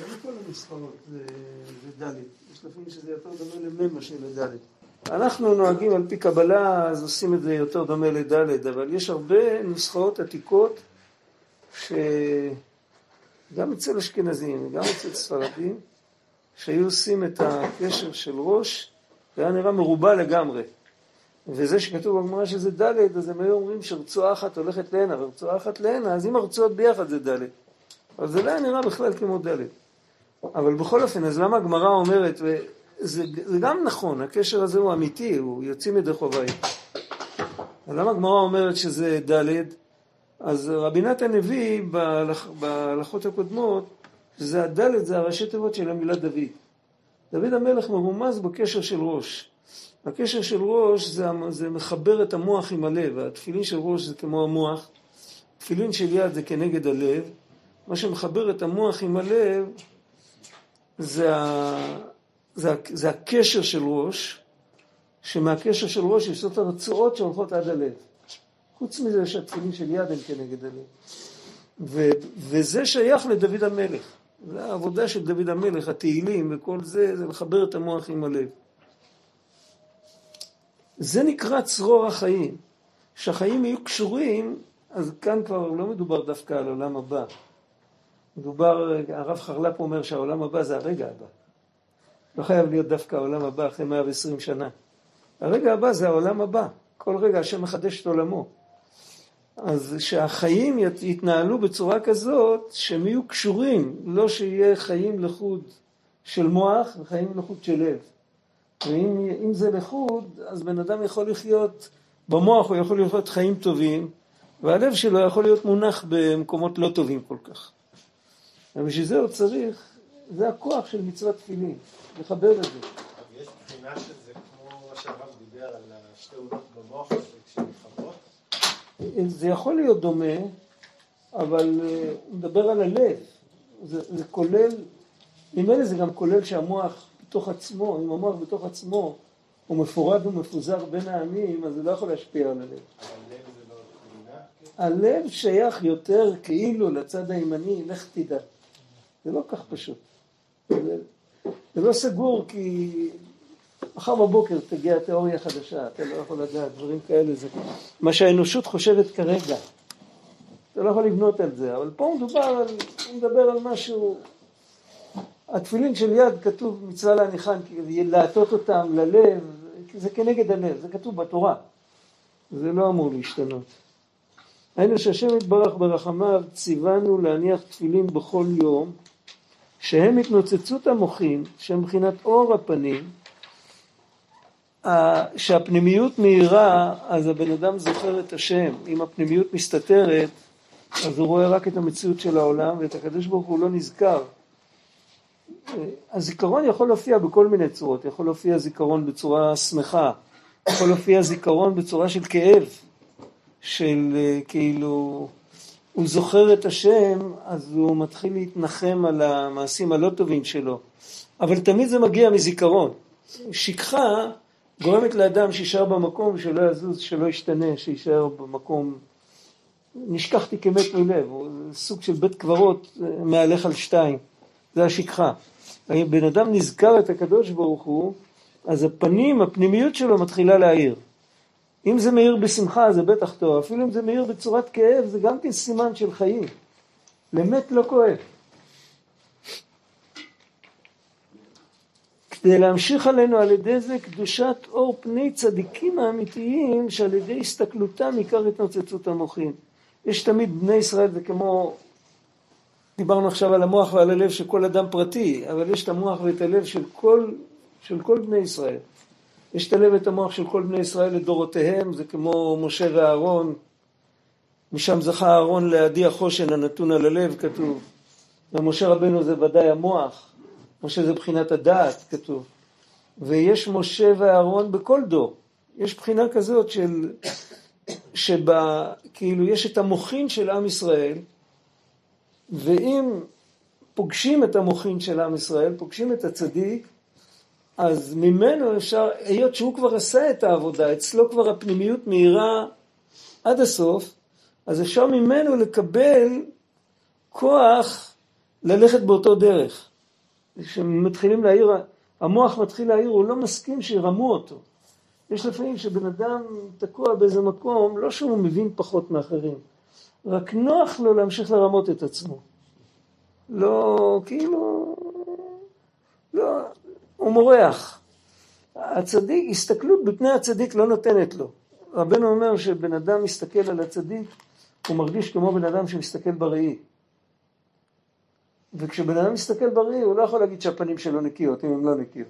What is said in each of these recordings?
לא בכל הנוסחאות זה ד', יש לפעמים שזה יותר דומה למ' מאשר לד'. אנחנו נוהגים על פי קבלה, אז עושים את זה יותר דומה לד', אבל יש הרבה נוסחאות עתיקות שגם אצל אשכנזים וגם אצל ספרדים, שהיו עושים את הקשר של ראש, זה היה נראה מרובע לגמרי. וזה שכתוב בגמרא שזה ד', אז הם היו אומרים שרצועה אחת הולכת להנה ורצועה אחת להנה, אז אם הרצועות ביחד זה ד'. אבל זה לא היה נראה בכלל כמו ד'. אבל בכל אופן, אז למה הגמרא אומרת, וזה זה גם נכון, הקשר הזה הוא אמיתי, הוא יוצא מדי חובה. למה הגמרא אומרת שזה ד'? אז רבי נתן הביא בהלכ, בהלכות הקודמות, שזה הד' זה הראשי תיבות של המילה דוד. דוד המלך מרומז בקשר של ראש. הקשר של ראש זה, זה מחבר את המוח עם הלב, התפילין של ראש זה כמו המוח, תפילין של יד זה כנגד הלב, מה שמחבר את המוח עם הלב זה, זה, זה הקשר של ראש, שמהקשר של ראש יש את הרצועות שהולכות עד הלב. חוץ מזה שהתפילין של יד הם כנגד הלב. ו, וזה שייך לדוד המלך. זה העבודה של דוד המלך, התהילים וכל זה, זה לחבר את המוח עם הלב. זה נקרא צרור החיים. כשהחיים יהיו קשורים, אז כאן כבר לא מדובר דווקא על עולם הבא. מדובר, הרב חרל"פ אומר שהעולם הבא זה הרגע הבא. לא חייב להיות דווקא העולם הבא אחרי 120 שנה. הרגע הבא זה העולם הבא. כל רגע השם מחדש את עולמו. אז שהחיים יתנהלו בצורה כזאת שהם יהיו קשורים, לא שיהיה חיים לחוד של מוח וחיים לחוד של לב. ואם זה לחוד, אז בן אדם יכול לחיות, במוח הוא יכול לחיות חיים טובים, והלב שלו יכול להיות מונח במקומות לא טובים כל כך. ובשביל זה הוא צריך, זה הכוח של מצוות תפילין, לחבר את זה. יש בחינה שזה כמו מה שהרב דיבר על שתי אולות במוח כשמתחברות? זה יכול להיות דומה, אבל אה, הוא מדבר על הלב. זה, זה כולל, ממילא זה גם כולל שהמוח בתוך עצמו, אם המוח בתוך עצמו הוא מפורד ומפוזר בין העמים, אז זה לא יכול להשפיע על הלב. אבל לא? הלב שייך יותר כאילו לצד הימני, לך תדע. זה לא כך פשוט. זה, לא סגור כי מחר בבוקר תגיע תיאוריה חדשה, אתה לא יכול לדעת, דברים כאלה זה מה שהאנושות חושבת כרגע. אתה לא יכול לבנות על זה, אבל פה מדובר על, הוא מדבר על משהו, התפילין של יד כתוב מצווה להניחן, להטות אותם ללב, זה כנגד הלב, זה כתוב בתורה, זה לא אמור להשתנות. היינו שהשם יתברך ברחמיו ציוונו להניח תפילין בכל יום שהם התנוצצות המוחין, שהם מבחינת אור הפנים, שהפנימיות מהירה, אז הבן אדם זוכר את השם. אם הפנימיות מסתתרת, אז הוא רואה רק את המציאות של העולם, ואת הקדוש ברוך הוא לא נזכר. הזיכרון יכול להופיע בכל מיני צורות, יכול להופיע זיכרון בצורה שמחה, יכול להופיע זיכרון בצורה של כאב, של כאילו הוא זוכר את השם, אז הוא מתחיל להתנחם על המעשים הלא טובים שלו. אבל תמיד זה מגיע מזיכרון. שכחה גורמת לאדם שישאר במקום, שלא יזוז, שלא ישתנה, שישאר במקום. נשכחתי כמת מלב, סוג של בית קברות מהלך על שתיים, זה השכחה. בן אדם נזכר את הקדוש ברוך הוא, אז הפנים, הפנימיות שלו מתחילה להאיר. אם זה מאיר בשמחה זה בטח טוב, אפילו אם זה מאיר בצורת כאב זה גם כן סימן של חיים. למת לא כואב. כדי להמשיך עלינו על ידי זה קדושת אור פני צדיקים האמיתיים שעל ידי הסתכלותם עיקר התנוצצות המוחין. יש תמיד בני ישראל זה כמו, דיברנו עכשיו על המוח ועל הלב של כל אדם פרטי, אבל יש את המוח ואת הלב של כל, של כל בני ישראל. יש את המוח של כל בני ישראל לדורותיהם, זה כמו משה ואהרון, משם זכה אהרון להדיע חושן הנתון על הלב, כתוב. ומשה רבנו זה ודאי המוח, משה זה בחינת הדעת, כתוב. ויש משה ואהרון בכל דור. יש בחינה כזאת של, שבה, כאילו, יש את המוחין של עם ישראל, ואם פוגשים את המוחין של עם ישראל, פוגשים את הצדיק, אז ממנו אפשר, היות שהוא כבר עשה את העבודה, אצלו כבר הפנימיות מהירה עד הסוף, אז אפשר ממנו לקבל כוח ללכת באותו דרך. כשמתחילים להעיר, המוח מתחיל להעיר, הוא לא מסכים שירמו אותו. יש לפעמים שבן אדם תקוע באיזה מקום, לא שהוא מבין פחות מאחרים, רק נוח לו להמשיך לרמות את עצמו. לא, כאילו, לא, הוא מורח. הצדיק, הסתכלות בפני הצדיק לא נותנת לו. רבנו אומר שבן אדם מסתכל על הצדיק, הוא מרגיש כמו בן אדם שמסתכל בראי. וכשבן אדם מסתכל בראי, הוא לא יכול להגיד שהפנים שלו נקיות, אם הן לא נקיות.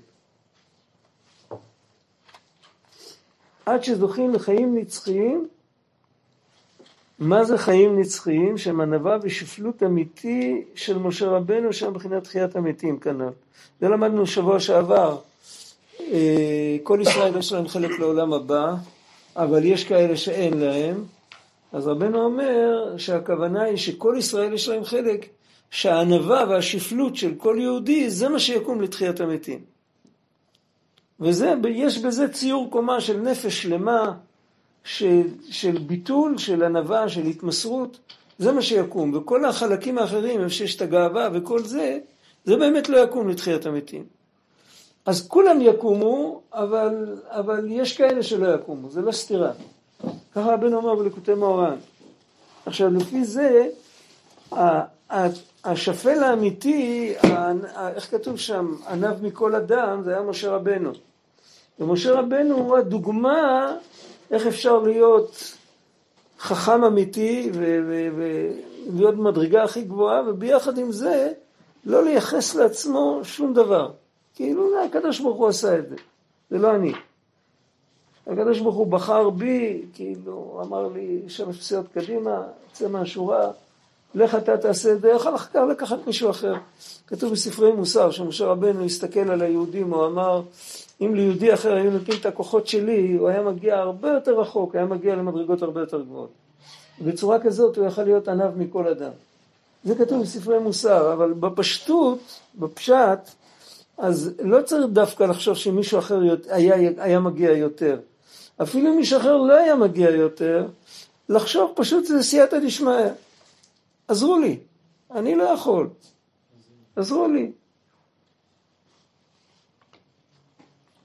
עד שזוכים לחיים נצחיים, מה זה חיים נצחיים? שהם ענווה ושפלות אמיתי של משה רבנו שם מבחינת תחיית המתים כנ"ל. זה למדנו שבוע שעבר. אה, כל ישראל יש להם חלק לעולם הבא, אבל יש כאלה שאין להם. אז רבנו אומר שהכוונה היא שכל ישראל יש להם חלק, שהענווה והשפלות של כל יהודי זה מה שיקום לתחיית המתים. ויש בזה ציור קומה של נפש שלמה, של, של ביטול, של ענווה, של התמסרות, זה מה שיקום. וכל החלקים האחרים, איפה שיש את הגאווה וכל זה, זה באמת לא יקום לתחיית המתים. אז כולם יקומו, אבל, אבל יש כאלה שלא יקומו, זה לא סתירה. ככה רבנו אומר בליקוטי מאורן. עכשיו, לפי זה, השפל האמיתי, איך כתוב שם, ענב מכל אדם, זה היה משה רבנו. ומשה רבנו הוא הדוגמה איך אפשר להיות חכם אמיתי ולהיות במדרגה הכי גבוהה, וביחד עם זה לא לייחס לעצמו שום דבר. כאילו הקדוש ברוך הוא עשה את זה, זה לא אני. הקדוש ברוך הוא בחר בי, כאילו אמר לי שלוש פסיעות קדימה, צא מהשורה, לך אתה תעשה את זה, יכול לחקר לקחת מישהו אחר. כתוב בספרי מוסר שמשה רבנו הסתכל על היהודים, הוא אמר אם ליהודי אחר היו נותנים את הכוחות שלי, הוא היה מגיע הרבה יותר רחוק, היה מגיע למדרגות הרבה יותר גבוהות. בצורה כזאת הוא יכול להיות ענב מכל אדם. זה כתוב בספרי מוסר, אבל בפשטות, בפשט, אז לא צריך דווקא לחשוב שמישהו אחר היה, היה מגיע יותר. אפילו אם מישהו אחר לא היה מגיע יותר, לחשוב פשוט זה סייעתא דשמיא. עזרו לי, אני לא יכול. עזרו לי.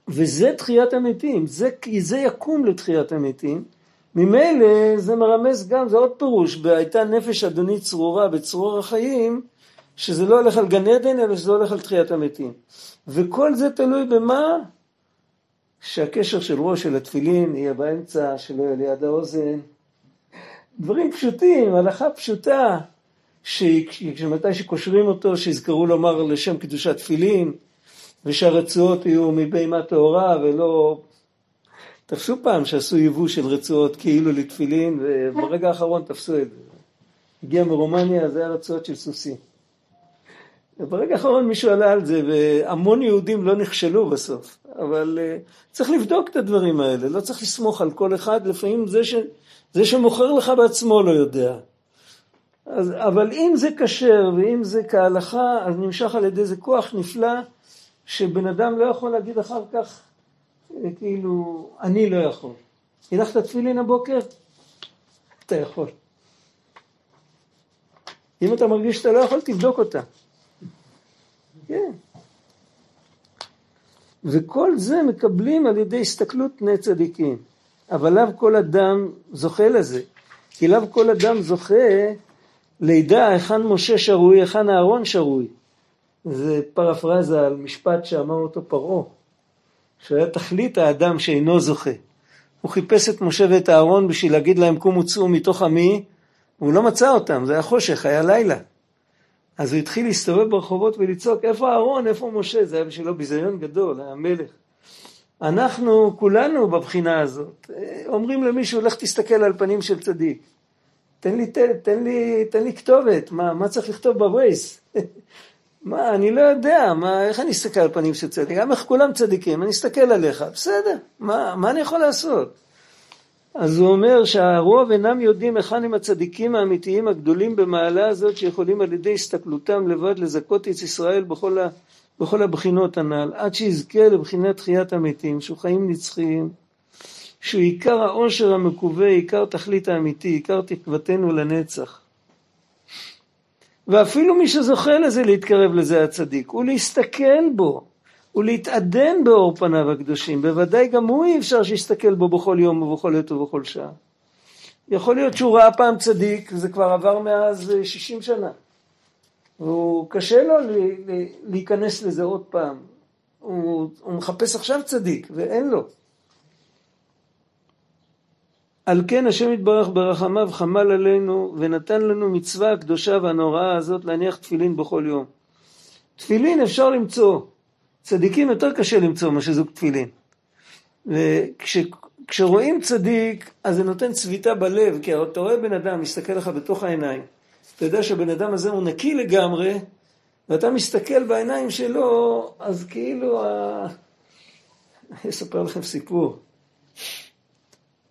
וזה תחיית המתים, זה, זה יקום לתחיית המתים. ממילא זה מרמז גם, זה עוד פירוש, הייתה נפש אדוני צרורה בצרור החיים, שזה לא הולך על גן עדן, אלא שזה הולך על תחיית המתים. וכל זה תלוי במה? שהקשר של ראש של התפילין יהיה באמצע, שלא יהיה ליד האוזן. דברים פשוטים, הלכה פשוטה, שמתי שקושרים אותו, שיזכרו לומר לשם קדושת תפילין. ושהרצועות יהיו מבהמה טהורה ולא... תפסו פעם שעשו יבוא של רצועות כאילו לתפילין וברגע האחרון תפסו את זה. הגיע מרומניה, זה היה רצועות של סוסים. וברגע האחרון מישהו עלה על זה והמון יהודים לא נכשלו בסוף. אבל uh, צריך לבדוק את הדברים האלה, לא צריך לסמוך על כל אחד, לפעמים זה, ש... זה שמוכר לך בעצמו לא יודע. אז, אבל אם זה כשר ואם זה כהלכה, אז נמשך על ידי זה כוח נפלא שבן אדם לא יכול להגיד אחר כך, אה, כאילו, אני לא יכול. הנחת תפילין הבוקר? אתה יכול. אם אתה מרגיש שאתה לא יכול, תבדוק אותה. כן. וכל זה מקבלים על ידי הסתכלות פני צדיקים. אבל לאו כל אדם זוכה לזה. כי לאו כל אדם זוכה לידע היכן משה שרוי, היכן אהרון שרוי. זה פרפרזה על משפט שאמר אותו פרעה, שהיה תכלית האדם שאינו זוכה. הוא חיפש את משה ואת אהרון בשביל להגיד להם קומו צאו מתוך עמי, והוא לא מצא אותם, זה היה חושך, היה לילה. אז הוא התחיל להסתובב ברחובות ולצעוק, איפה אהרון, איפה משה? זה היה בשבילו ביזיון גדול, היה מלך. אנחנו כולנו בבחינה הזאת, אומרים למישהו, לך תסתכל על פנים של צדיק. תן לי, תן, תן לי, תן לי כתובת, מה, מה צריך לכתוב בווייס? מה, אני לא יודע, מה, איך אני אסתכל על פנים של צדיק? גם איך כולם צדיקים, אני אסתכל עליך, בסדר, מה, מה אני יכול לעשות? אז הוא אומר שהרוב אינם יודעים היכן הם הצדיקים האמיתיים הגדולים במעלה הזאת שיכולים על ידי הסתכלותם לבד לזכות את ישראל בכל, ה, בכל הבחינות הנ"ל, עד שיזכה לבחינת תחיית המתים, שהוא חיים נצחיים, שהוא עיקר העושר המקווה, עיקר תכלית האמיתי, עיקר תקוותנו לנצח. ואפילו מי שזוכה לזה להתקרב לזה הצדיק, הוא להסתכל בו, הוא להתעדן באור פניו הקדושים, בוודאי גם הוא אי אפשר שיסתכל בו בכל יום ובכל עת ובכל שעה. יכול להיות שהוא ראה פעם צדיק, וזה כבר עבר מאז 60 שנה. והוא קשה לו להיכנס לזה עוד פעם. הוא, הוא מחפש עכשיו צדיק, ואין לו. על כן השם יתברך ברחמיו חמל עלינו ונתן לנו מצווה הקדושה והנוראה הזאת להניח תפילין בכל יום. תפילין אפשר למצוא, צדיקים יותר קשה למצוא מה שזוג תפילין. וכשרואים צדיק אז זה נותן צביטה בלב, כי אתה רואה בן אדם מסתכל לך בתוך העיניים, אתה יודע שהבן אדם הזה הוא נקי לגמרי, ואתה מסתכל בעיניים שלו, אז כאילו, ה... אני אספר לכם סיפור.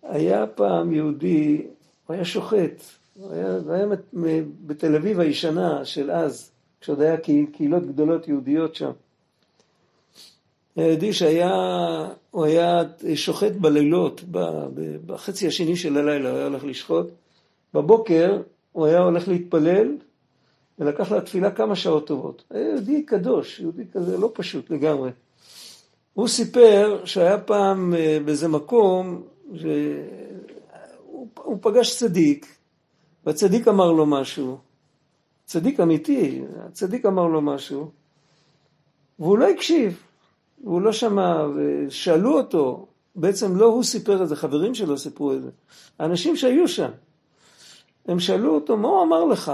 היה פעם יהודי, הוא היה שוחט, הוא היה, הוא היה בתל אביב הישנה של אז, כשעוד היה קהילות גדולות יהודיות שם. יהודי שהיה, הוא היה שוחט בלילות, בחצי השני של הלילה הוא היה הולך לשחוט, בבוקר הוא היה הולך להתפלל, ולקח לתפילה כמה שעות טובות. היה יהודי קדוש, יהודי כזה לא פשוט לגמרי. הוא סיפר שהיה פעם אה, באיזה מקום, שהוא פגש צדיק, והצדיק אמר לו משהו, צדיק אמיתי, הצדיק אמר לו משהו, והוא לא הקשיב, והוא לא שמע, ושאלו אותו, בעצם לא הוא סיפר את זה, חברים שלו סיפרו את זה, האנשים שהיו שם, הם שאלו אותו, מה הוא אמר לך?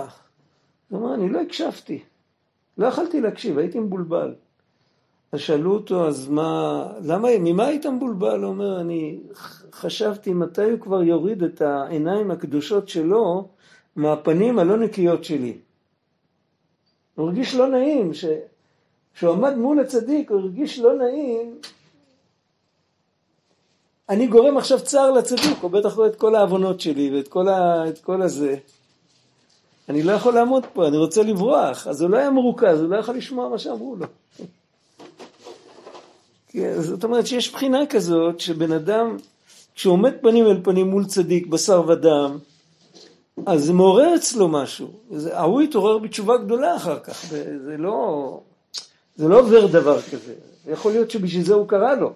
הוא אמר, אני לא הקשבתי, לא יכלתי להקשיב, הייתי מבולבל. אז שאלו אותו, אז מה, למה, ממה היית מבולבל? הוא אומר, אני חשבתי מתי הוא כבר יוריד את העיניים הקדושות שלו מהפנים הלא נקיות שלי. הוא הרגיש לא נעים, כשהוא עמד מול הצדיק, הוא הרגיש לא נעים. אני גורם עכשיו צער לצדיק, הוא בטח רואה את כל העוונות שלי ואת כל, ה, כל הזה. אני לא יכול לעמוד פה, אני רוצה לברוח. אז הוא לא היה מרוכז, הוא לא יכול לשמוע מה שאמרו לו. זאת אומרת שיש בחינה כזאת שבן אדם, כשהוא עומד פנים אל פנים מול צדיק, בשר ודם, אז זה מעורר אצלו משהו. ההוא התעורר בתשובה גדולה אחר כך, זה לא, זה לא עובר דבר כזה. יכול להיות שבשביל זה הוא קרא לו,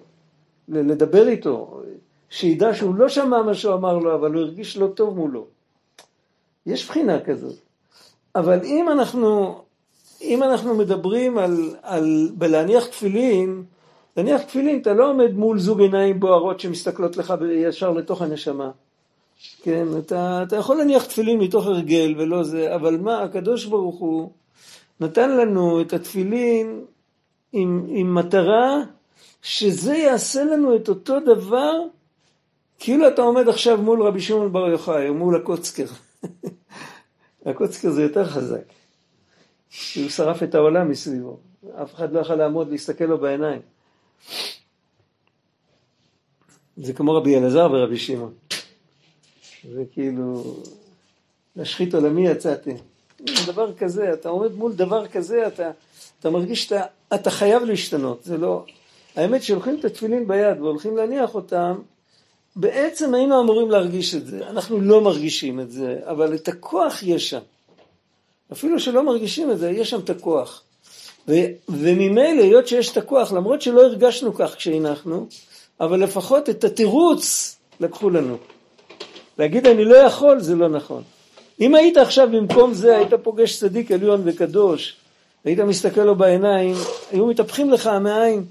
לדבר איתו, שידע שהוא לא שמע מה שהוא אמר לו, אבל הוא הרגיש לא טוב מולו. יש בחינה כזאת. אבל אם אנחנו, אם אנחנו מדברים על, על בלהניח תפילין, להניח תפילין, אתה לא עומד מול זוג עיניים בוערות שמסתכלות לך ישר לתוך הנשמה. כן, אתה, אתה יכול להניח תפילין מתוך הרגל ולא זה, אבל מה, הקדוש ברוך הוא נתן לנו את התפילין עם, עם מטרה שזה יעשה לנו את אותו דבר כאילו אתה עומד עכשיו מול רבי שמעון בר יוחאי או מול הקוצקר. הקוצקר זה יותר חזק. הוא שרף את העולם מסביבו. אף אחד לא יכול לעמוד להסתכל לו בעיניים. זה כמו רבי אלעזר ורבי שמעון. זה כאילו, להשחית עולמי יצאתי. דבר כזה, אתה עומד מול דבר כזה, אתה, אתה מרגיש שאתה אתה חייב להשתנות, זה לא... האמת שהולכים את התפילין ביד והולכים להניח אותם, בעצם היינו אמורים להרגיש את זה. אנחנו לא מרגישים את זה, אבל את הכוח יש שם. אפילו שלא מרגישים את זה, יש שם את הכוח. ו- וממילא, היות שיש את הכוח, למרות שלא הרגשנו כך כשהנחנו, אבל לפחות את התירוץ לקחו לנו. להגיד אני לא יכול זה לא נכון. אם היית עכשיו במקום זה, היית פוגש צדיק עליון וקדוש, היית מסתכל לו בעיניים, היו מתהפכים לך מהעין,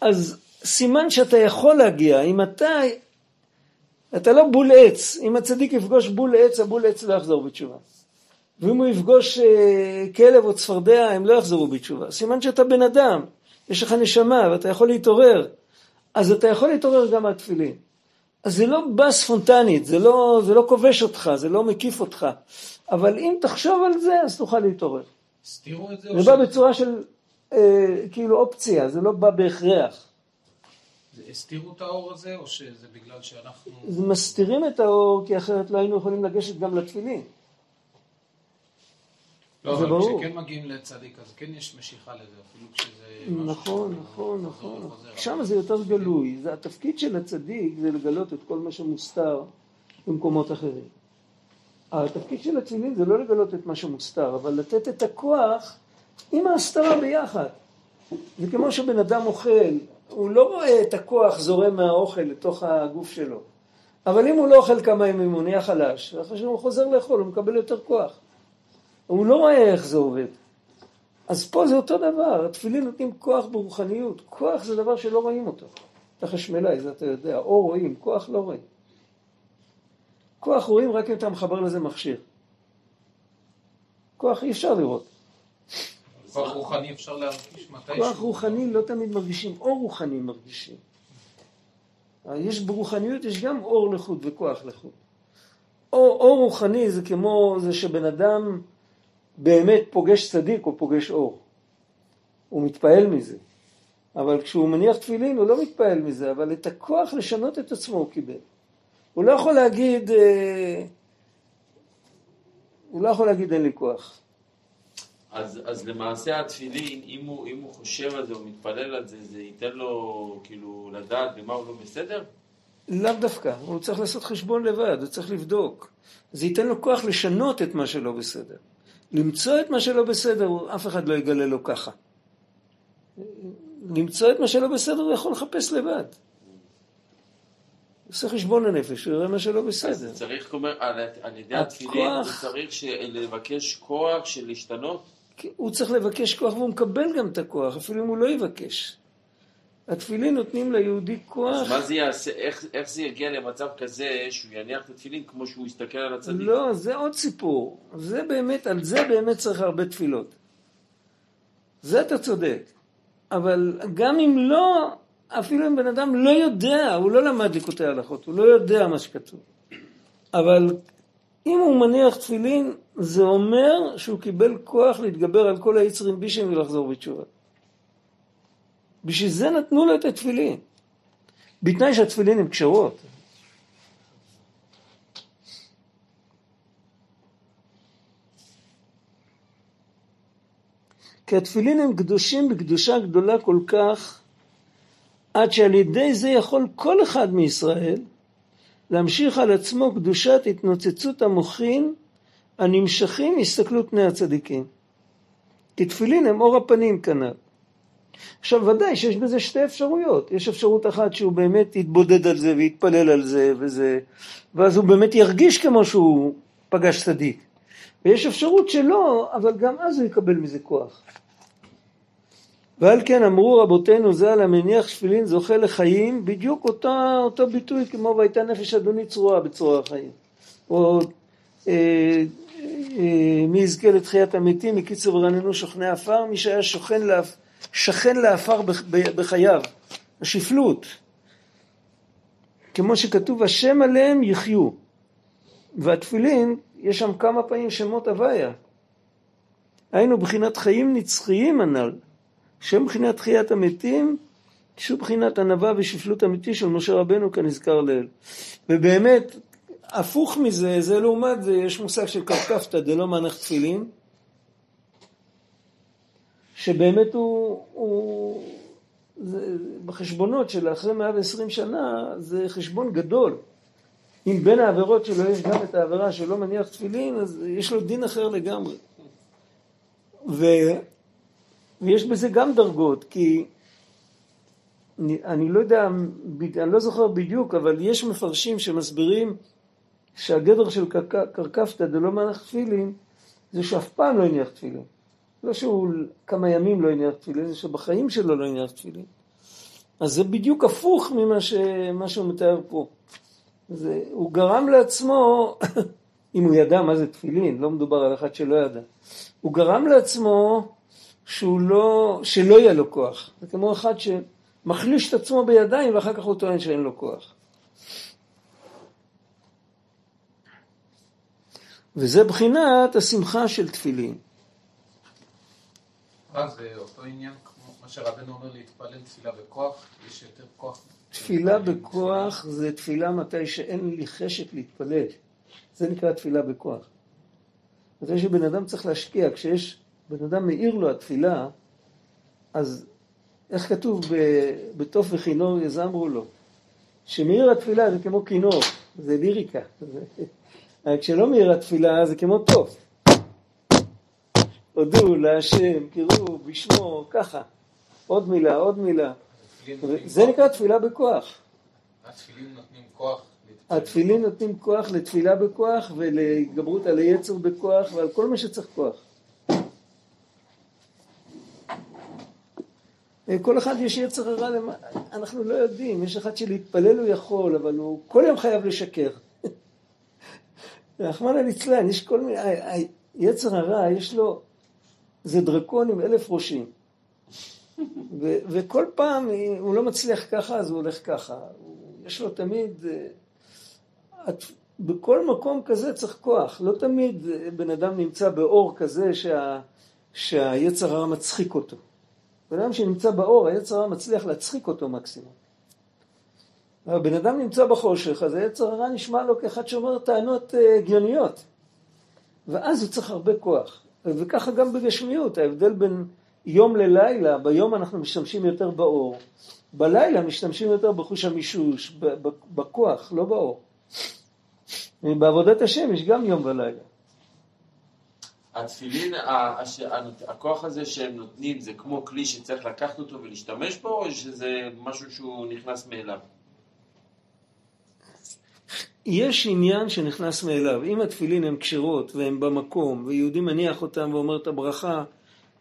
אז סימן שאתה יכול להגיע. אם אתה, אתה לא בול עץ, אם הצדיק יפגוש בול עץ, הבול עץ לא יחזור בתשובה. ואם הוא יפגוש אה, כלב או צפרדע, הם לא יחזרו בתשובה. סימן שאתה בן אדם, יש לך נשמה ואתה יכול להתעורר. אז אתה יכול להתעורר גם מהתפילין. אז זה לא בא ספונטנית, זה לא, זה לא כובש אותך, זה לא מקיף אותך. אבל אם תחשוב על זה, אז תוכל להתעורר. הסתירו את זה? זה בא בצורה של אה, כאילו אופציה, זה לא בא בהכרח. הסתירו את האור הזה, או שזה בגלל שאנחנו... מסתירים את האור, כי אחרת לא היינו יכולים לגשת גם לתפילין. לא, אבל כשכן מגיעים לצדיק, אז כן יש משיכה לזה, אפילו כשזה... נכון, נכון, נכון. שם זה יותר גלוי. זה התפקיד של הצדיק זה לגלות את כל מה שמוסתר במקומות אחרים. התפקיד של התפילין זה לא לגלות את מה שמוסתר, אבל לתת את הכוח עם ההסתרה ביחד. זה כמו שבן אדם אוכל, הוא לא רואה את הכוח זורם מהאוכל לתוך הגוף שלו. אבל אם הוא לא אוכל כמה ימים, הוא נהיה חלש, ואחרי שהוא חוזר לאכול, הוא מקבל יותר כוח. הוא לא רואה איך זה עובד. אז פה זה אותו דבר, התפילין נותנים כוח ברוחניות. כוח זה דבר שלא רואים אותו. אתה חשמלאי, זה אתה יודע, או רואים, כוח לא רואים. כוח רואים רק אם אתה מחבר לזה מכשיר. כוח אי אפשר לראות. כוח רוחני אפשר להרגיש מתישהו. כוח רוחני לא תמיד מרגישים, אור רוחני מרגישים. יש ברוחניות, יש גם אור לחוד וכוח לחוד. אור, אור רוחני זה כמו זה שבן אדם באמת פוגש צדיק או פוגש אור. הוא מתפעל מזה. אבל כשהוא מניח תפילין הוא לא מתפעל מזה, אבל את הכוח לשנות את עצמו הוא קיבל. הוא לא יכול להגיד, אה, הוא לא יכול להגיד אין לי כוח. אז, אז למעשה התפילין, אם הוא, אם הוא חושב על זה או מתפלל על זה, זה ייתן לו כאילו לדעת במה הוא לא בסדר? לאו דווקא, הוא צריך לעשות חשבון לבד, הוא צריך לבדוק. זה ייתן לו כוח לשנות את מה שלא בסדר. למצוא את מה שלא בסדר, אף אחד לא יגלה לו ככה. למצוא את מה שלא בסדר הוא יכול לחפש לבד. עושה חשבון הנפש, הוא יראה מה שלא בסדר. אז צריך, כלומר, על, ידי התפילין, הוא צריך לבקש כוח של להשתנות? הוא צריך לבקש כוח והוא מקבל גם את הכוח, אפילו אם הוא לא יבקש. התפילין נותנים ליהודי כוח. אז מה זה יעשה, איך, איך זה יגיע למצב כזה שהוא יניח את התפילין כמו שהוא יסתכל על הצדיק? לא, זה עוד סיפור. זה באמת, על זה באמת צריך הרבה תפילות. זה אתה צודק. אבל גם אם לא, אפילו אם בן אדם לא יודע, הוא לא למד ליקוטי הלכות, הוא לא יודע מה שכתוב. אבל אם הוא מניח תפילין, זה אומר שהוא קיבל כוח להתגבר על כל היצרים בישים ולחזור בתשובה. בשביל זה נתנו לו את התפילין. בתנאי שהתפילין הן קשרות. כי התפילין הם קדושים בקדושה גדולה כל כך, עד שעל ידי זה יכול כל אחד מישראל להמשיך על עצמו קדושת התנוצצות המוחין הנמשכים מהסתכלות פני הצדיקים. כי תפילין הם אור הפנים כנ"ל. עכשיו ודאי שיש בזה שתי אפשרויות, יש אפשרות אחת שהוא באמת יתבודד על זה ויתפלל על זה וזה, ואז הוא באמת ירגיש כמו שהוא פגש צדיק, ויש אפשרות שלא, אבל גם אז הוא יקבל מזה כוח. ועל כן אמרו רבותינו ז"ל המניח שפילין זוכה לחיים בדיוק אותו, אותו ביטוי כמו והייתה נפש אדוני צרועה בצרור החיים או אה, אה, מי יזכה לתחיית המתים מקיצור ורננו שוכני עפר מי שהיה שוכן לאף, שכן לעפר בחייו השפלות. כמו שכתוב השם עליהם יחיו והתפילין יש שם כמה פעמים שמות הוויה. היינו בחינת חיים נצחיים הנ"ל. שם מבחינת תחיית המתים, שהוא בחינת ענווה ושפלות אמיתי של משה רבנו כנזכר לעיל. ובאמת, הפוך מזה, זה לעומת זה, יש מושג של קרקפתא דלא מנח תפילין, שבאמת הוא, הוא זה, בחשבונות של אחרי 120 שנה, זה חשבון גדול. אם בין העבירות שלו יש גם את העבירה שלא מניח תפילין, אז יש לו דין אחר לגמרי. ו... ויש בזה גם דרגות, כי אני, אני לא יודע, אני לא זוכר בדיוק, אבל יש מפרשים שמסבירים שהגדר של קרקפתא דלא מנח תפילין, זה שאף פעם לא הניח תפילין. לא שהוא כמה ימים לא הניח תפילין, זה שבחיים שלו לא הניח תפילין. אז זה בדיוק הפוך ממה ש, שהוא מתאר פה. זה, הוא גרם לעצמו, אם הוא ידע מה זה תפילין, לא מדובר על אחד שלא ידע, הוא גרם לעצמו שהוא לא, שלא יהיה לו כוח. זה כמו אחד שמחליש את עצמו בידיים ואחר כך הוא טוען שאין לו כוח. וזה בחינת השמחה של תפילין. מה שרבנו אומר להתפלל תפילה בכוח, יש יותר כוח. תפילה בכוח זה תפילה מתי שאין לי חשק להתפלל. זה נקרא תפילה בכוח. מתי שבן אדם צריך להשקיע, כשיש בן אדם מאיר לו התפילה, אז איך כתוב בטוף וכינור יזמרו לו? שמאיר התפילה זה כמו כינור, זה ליריקה. כשלא מאיר התפילה זה כמו טוב. הודו להשם, קראו בשמו, ככה. עוד מילה, עוד מילה. זה נקרא תפילה בכוח. התפילין נותנים כוח. התפילין נותנים כוח לתפילה בכוח ולהתגברות על היצר בכוח ועל כל מה שצריך כוח. כל אחד יש יצר הרע, אנחנו לא יודעים, יש אחד שלהתפלל הוא יכול, אבל הוא כל יום חייב לשקר. רחמנא ליצלן, יש כל מיני, ה- ה- יצר הרע יש לו, זה דרקון עם אלף ראשים. ו- וכל פעם הוא לא מצליח ככה, אז הוא הולך ככה. יש לו תמיד, אה, את- בכל מקום כזה צריך כוח. לא תמיד אה, בן אדם נמצא באור כזה שה, שהיצר הרע מצחיק אותו. בן אדם שנמצא באור, היצר הרע מצליח להצחיק אותו מקסימום. אבל בן אדם נמצא בחושך, אז היצר הרע נשמע לו כאחד שאומר טענות אה, הגיוניות. ואז הוא צריך הרבה כוח. וככה גם בגשמיות, ההבדל בין יום ללילה, ביום אנחנו משתמשים יותר באור, בלילה משתמשים יותר בחוש המישוש, בכוח, לא באור. בעבודת השם יש גם יום ולילה. התפילין, הכוח הזה שהם נותנים, זה כמו כלי שצריך לקחת אותו ולהשתמש בו, או שזה משהו שהוא נכנס מאליו? יש עניין שנכנס מאליו. אם התפילין הן כשרות והן במקום, ויהודי מניח אותן ואומר את הברכה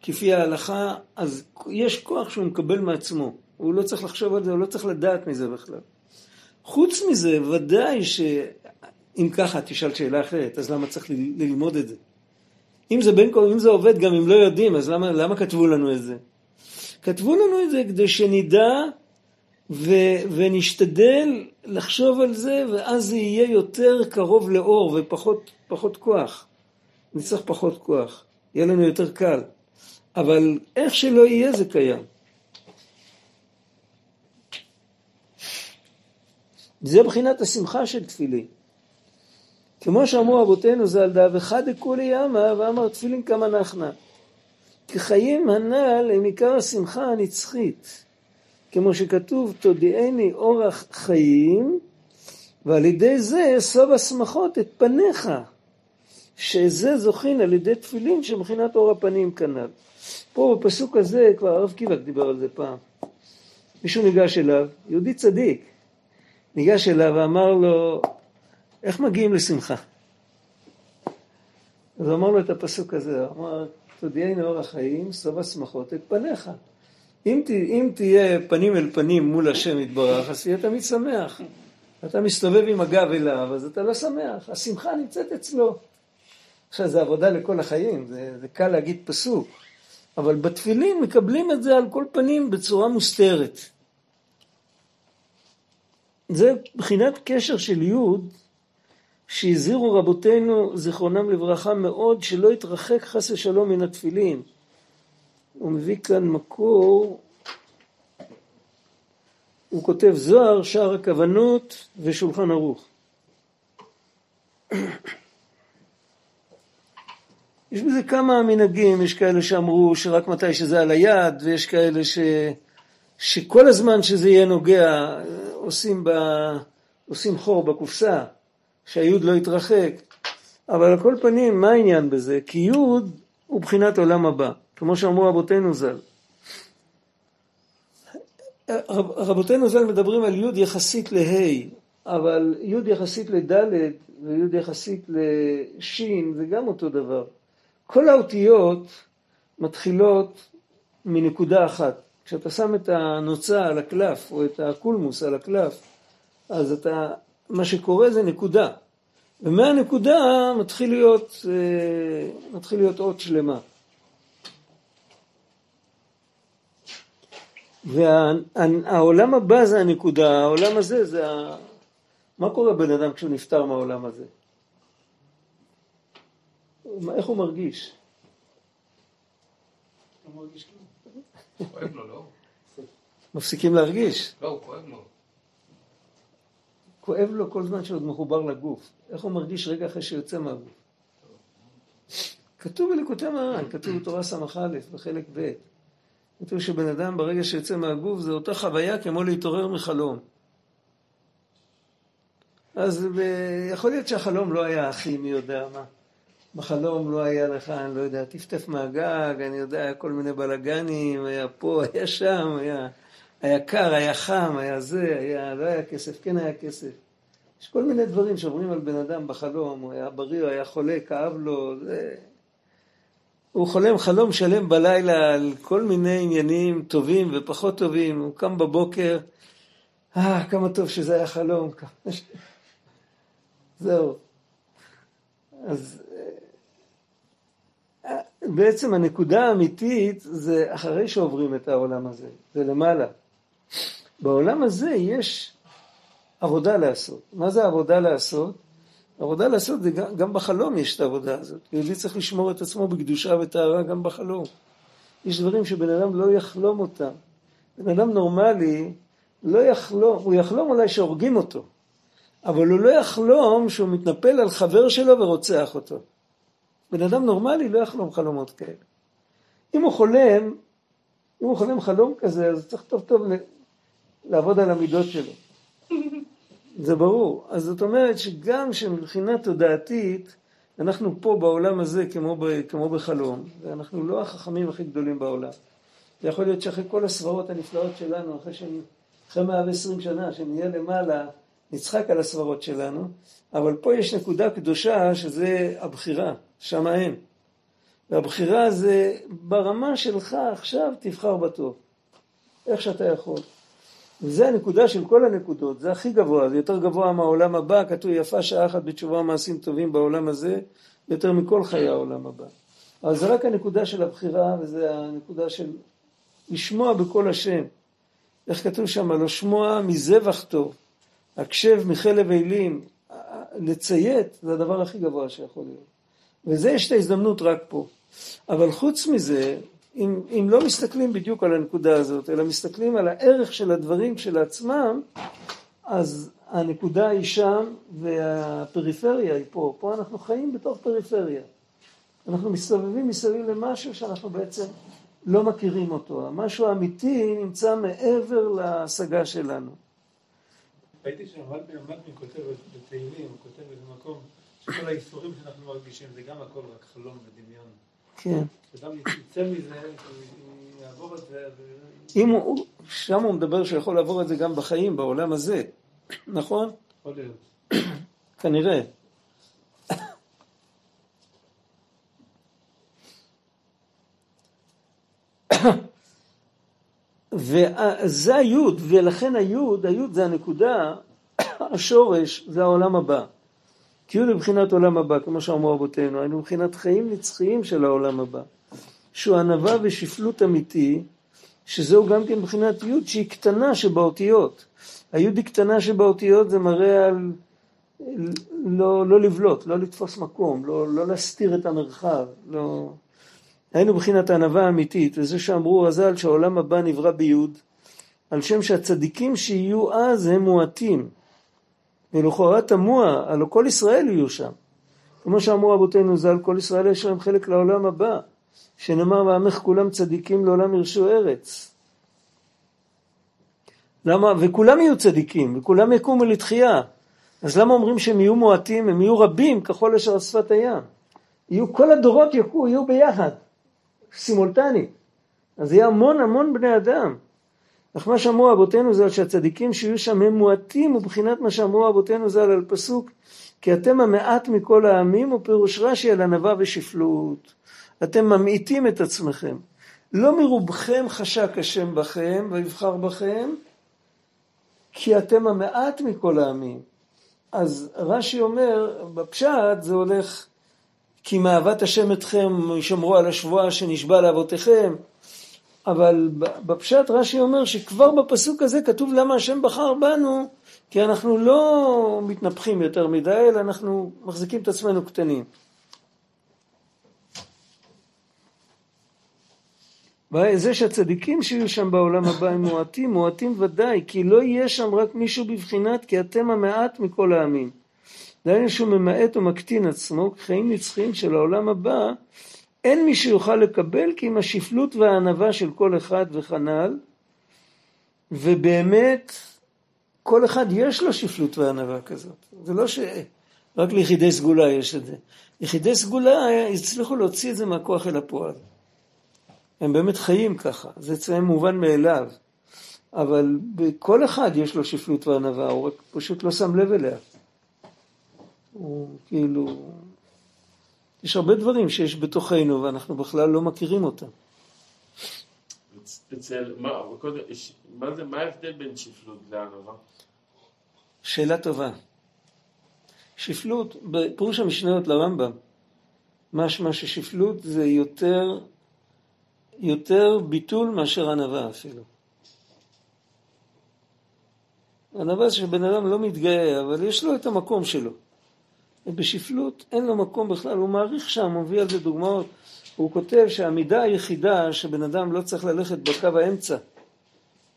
כפי ההלכה, אז יש כוח שהוא מקבל מעצמו. הוא לא צריך לחשוב על זה, הוא לא צריך לדעת מזה בכלל. חוץ מזה, ודאי שאם ככה, תשאל שאלה אחרת, אז למה צריך ללמוד את זה? אם זה בין אם זה עובד גם אם לא יודעים, אז למה, למה כתבו לנו את זה? כתבו לנו את זה כדי שנדע ו, ונשתדל לחשוב על זה, ואז זה יהיה יותר קרוב לאור ופחות פחות כוח. נצטרך פחות כוח, יהיה לנו יותר קל. אבל איך שלא יהיה זה קיים. זה בחינת השמחה של תפילין. כמו שאמרו אבותינו ז"ל דאבך דכולי ימה ואמר תפילין כמה נחנה. כי חיים הנ"ל הם עיקר השמחה הנצחית. כמו שכתוב תודיעני אורח חיים ועל ידי זה סוב השמחות את פניך שזה זוכין על ידי תפילין שמבחינת אור הפנים כנ"ל. פה בפסוק הזה כבר הרב קיבק דיבר על זה פעם. מישהו ניגש אליו, יהודי צדיק, ניגש אליו ואמר לו איך מגיעים לשמחה? אז הוא אמר לו את הפסוק הזה, הוא אמר תודיעני אור החיים סוב השמחות את פניך אם, ת, אם תהיה פנים אל פנים מול השם יתברך, אז תהיה תמיד שמח. אתה מסתובב עם הגב אליו, אז אתה לא שמח. השמחה נמצאת אצלו. עכשיו, זה עבודה לכל החיים, זה, זה קל להגיד פסוק. אבל בתפילין מקבלים את זה על כל פנים בצורה מוסתרת. זה מבחינת קשר של יוד, שהזהירו רבותינו, זיכרונם לברכה, מאוד, שלא יתרחק חס ושלום מן התפילין. הוא מביא כאן מקור, הוא כותב זוהר, שער הכוונות ושולחן ערוך. יש בזה כמה מנהגים, יש כאלה שאמרו שרק מתי שזה על היד, ויש כאלה ש... שכל הזמן שזה יהיה נוגע, עושים, ב... עושים חור בקופסה, שהיוד לא יתרחק. אבל על כל פנים, מה העניין בזה? כי יוד הוא בחינת עולם הבא. כמו שאמרו רבותינו ז"ל. רב, רבותינו ז"ל מדברים על י' יחסית לה', אבל י' יחסית לד' וי' יחסית לש' זה גם אותו דבר. כל האותיות מתחילות מנקודה אחת. כשאתה שם את הנוצה על הקלף או את הקולמוס על הקלף, אז אתה, מה שקורה זה נקודה. ומהנקודה מתחיל להיות, מתחיל להיות אות שלמה. והעולם הבא זה הנקודה, העולם הזה זה ה... מה קורה בן אדם כשהוא נפטר מהעולם הזה? איך הוא מרגיש? לא לא? מפסיקים להרגיש. לא, הוא כואב לו. כואב לו כל זמן שעוד מחובר לגוף. איך הוא מרגיש רגע אחרי שיוצא מהגוף? כתוב בליקוטי מרן, כתוב בתורה ס"א בחלק ב', כתוב שבן אדם ברגע שיוצא מהגוף זה אותה חוויה כמו להתעורר מחלום. אז ב- יכול להיות שהחלום לא היה הכי מי יודע מה. בחלום לא היה לך, אני לא יודע, טפטף מהגג, אני יודע, היה כל מיני בלאגנים, היה פה, היה שם, היה, היה קר, היה חם, היה זה, היה, לא היה כסף, כן היה כסף. יש כל מיני דברים שעוברים על בן אדם בחלום, הוא היה בריא, הוא היה חולה, כאב לו, זה... הוא חולם חלום שלם בלילה על כל מיני עניינים טובים ופחות טובים, הוא קם בבוקר, אה, כמה טוב שזה היה חלום. זהו. אז אה, בעצם הנקודה האמיתית זה אחרי שעוברים את העולם הזה, זה למעלה. בעולם הזה יש עבודה לעשות. מה זה עבודה לעשות? עבודה לעשות זה גם, גם בחלום יש את העבודה הזאת. יהודי צריך לשמור את עצמו בקדושה וטהרה גם בחלום. יש דברים שבן אדם לא יחלום אותם. בן אדם נורמלי לא יחלום, הוא יחלום אולי שהורגים אותו, אבל הוא לא יחלום שהוא מתנפל על חבר שלו ורוצח אותו. בן אדם נורמלי לא יחלום חלומות כאלה. אם הוא חולם, אם הוא חולם חלום כזה, אז צריך טוב טוב לעבוד על המידות שלו. זה ברור. אז זאת אומרת שגם שמבחינה תודעתית, אנחנו פה בעולם הזה כמו, ב, כמו בחלום, ואנחנו לא החכמים הכי גדולים בעולם. זה יכול להיות שאחרי כל הסברות הנפלאות שלנו, אחרי, שאני, אחרי 120 שנה, שנהיה למעלה, נצחק על הסברות שלנו, אבל פה יש נקודה קדושה שזה הבחירה, שם אין. והבחירה זה ברמה שלך עכשיו תבחר בטוב, איך שאתה יכול. וזה הנקודה של כל הנקודות, זה הכי גבוה, זה יותר גבוה מהעולם הבא, כתוב יפה שעה אחת בתשובה מעשים טובים בעולם הזה, יותר מכל חיי העולם הבא. אבל זה רק הנקודה של הבחירה, וזה הנקודה של לשמוע בקול השם. איך כתוב שם? לא שמוע מזבח טוב, הקשב מחלב אילים, לציית זה הדבר הכי גבוה שיכול להיות. וזה יש את ההזדמנות רק פה. אבל חוץ מזה, אם, אם לא מסתכלים בדיוק על הנקודה הזאת, אלא מסתכלים על הערך של הדברים כשלעצמם, אז הנקודה היא שם והפריפריה היא פה. פה אנחנו חיים בתוך פריפריה. אנחנו מסתובבים מסביב למשהו שאנחנו בעצם לא מכירים אותו. המשהו האמיתי נמצא מעבר להשגה שלנו. ראיתי שהמלמין כותב בתהילים, הוא כותב באיזה מקום, שכל האיסורים שאנחנו מרגישים זה גם הכל רק חלום ודמיון. כן. שאדם יצא מזה, יעבור את זה. אם הוא, שם הוא מדבר שיכול לעבור את זה גם בחיים, בעולם הזה, נכון? יכול להיות. כנראה. וזה היוד, ולכן היוד, היוד זה הנקודה, השורש זה העולם הבא. כי הוא מבחינת עולם הבא, כמו שאמרו אבותינו, היינו מבחינת חיים נצחיים של העולם הבא. שהוא ענווה ושפלות אמיתי, שזהו גם כן מבחינת יוד שהיא קטנה שבאותיות. היוד היא קטנה שבאותיות זה מראה על לא, לא לבלוט, לא לתפוס מקום, לא, לא להסתיר את המרחב, לא... היינו מבחינת הענווה האמיתית, וזה שאמרו רז"ל שהעולם הבא נברא ביוד, על שם שהצדיקים שיהיו אז הם מועטים. ולכאורה תמוה, הלא כל ישראל יהיו שם. כמו שאמרו רבותינו ז"ל, כל ישראל יש להם חלק לעולם הבא, שנאמר ועמך כולם צדיקים לעולם ירשו ארץ. למה? וכולם יהיו צדיקים, וכולם יקומו לתחייה. אז למה אומרים שהם יהיו מועטים? הם יהיו רבים ככל אשר על שפת הים. יהיו, כל הדורות יקו, יהיו ביחד, סימולטנית. אז יהיה המון המון בני אדם. אך מה שאמרו אבותינו ז"ל שהצדיקים שיהיו שם הם מועטים ובחינת מה שאמרו אבותינו ז"ל על פסוק כי אתם המעט מכל העמים ופירוש רש"י על ענווה ושפלות. אתם ממעיטים את עצמכם. לא מרובכם חשק השם בכם ויבחר בכם כי אתם המעט מכל העמים. אז רש"י אומר בפשט זה הולך כי מאהבת השם אתכם ישמרו על השבועה שנשבע לאבותיכם אבל בפשט רש"י אומר שכבר בפסוק הזה כתוב למה השם בחר בנו, כי אנחנו לא מתנפחים יותר מדי, אלא אנחנו מחזיקים את עצמנו קטנים. זה שהצדיקים שיהיו שם בעולם הבא הם מועטים, מועטים ודאי, כי לא יהיה שם רק מישהו בבחינת כי אתם המעט מכל העמים. דהיינו שהוא ממעט ומקטין עצמו, חיים נצחיים של העולם הבא, אין מי שיוכל לקבל כי עם השפלות והענווה של כל אחד וכנ"ל, ובאמת כל אחד יש לו שפלות וענווה כזאת. זה לא שרק ליחידי סגולה יש את זה. יחידי סגולה הצליחו להוציא את זה מהכוח אל הפועל. הם באמת חיים ככה, זה אצלם מובן מאליו. אבל בכל אחד יש לו שפלות וענווה, הוא רק פשוט לא שם לב אליה. הוא כאילו... יש הרבה דברים שיש בתוכנו ואנחנו בכלל לא מכירים אותם. אצל, מה, מה, זה, מה ההבדל בין שפלות לענווה? שאלה טובה. שפלות, בפירוש המשניות לרמב"ם, משמע ששפלות זה יותר, יותר ביטול מאשר ענווה אפילו. ענווה זה שבן אדם לא מתגאה, אבל יש לו את המקום שלו. ובשפלות אין לו מקום בכלל, הוא מעריך שם, הוא מביא על זה דוגמאות. הוא כותב שהמידה היחידה שבן אדם לא צריך ללכת בקו האמצע,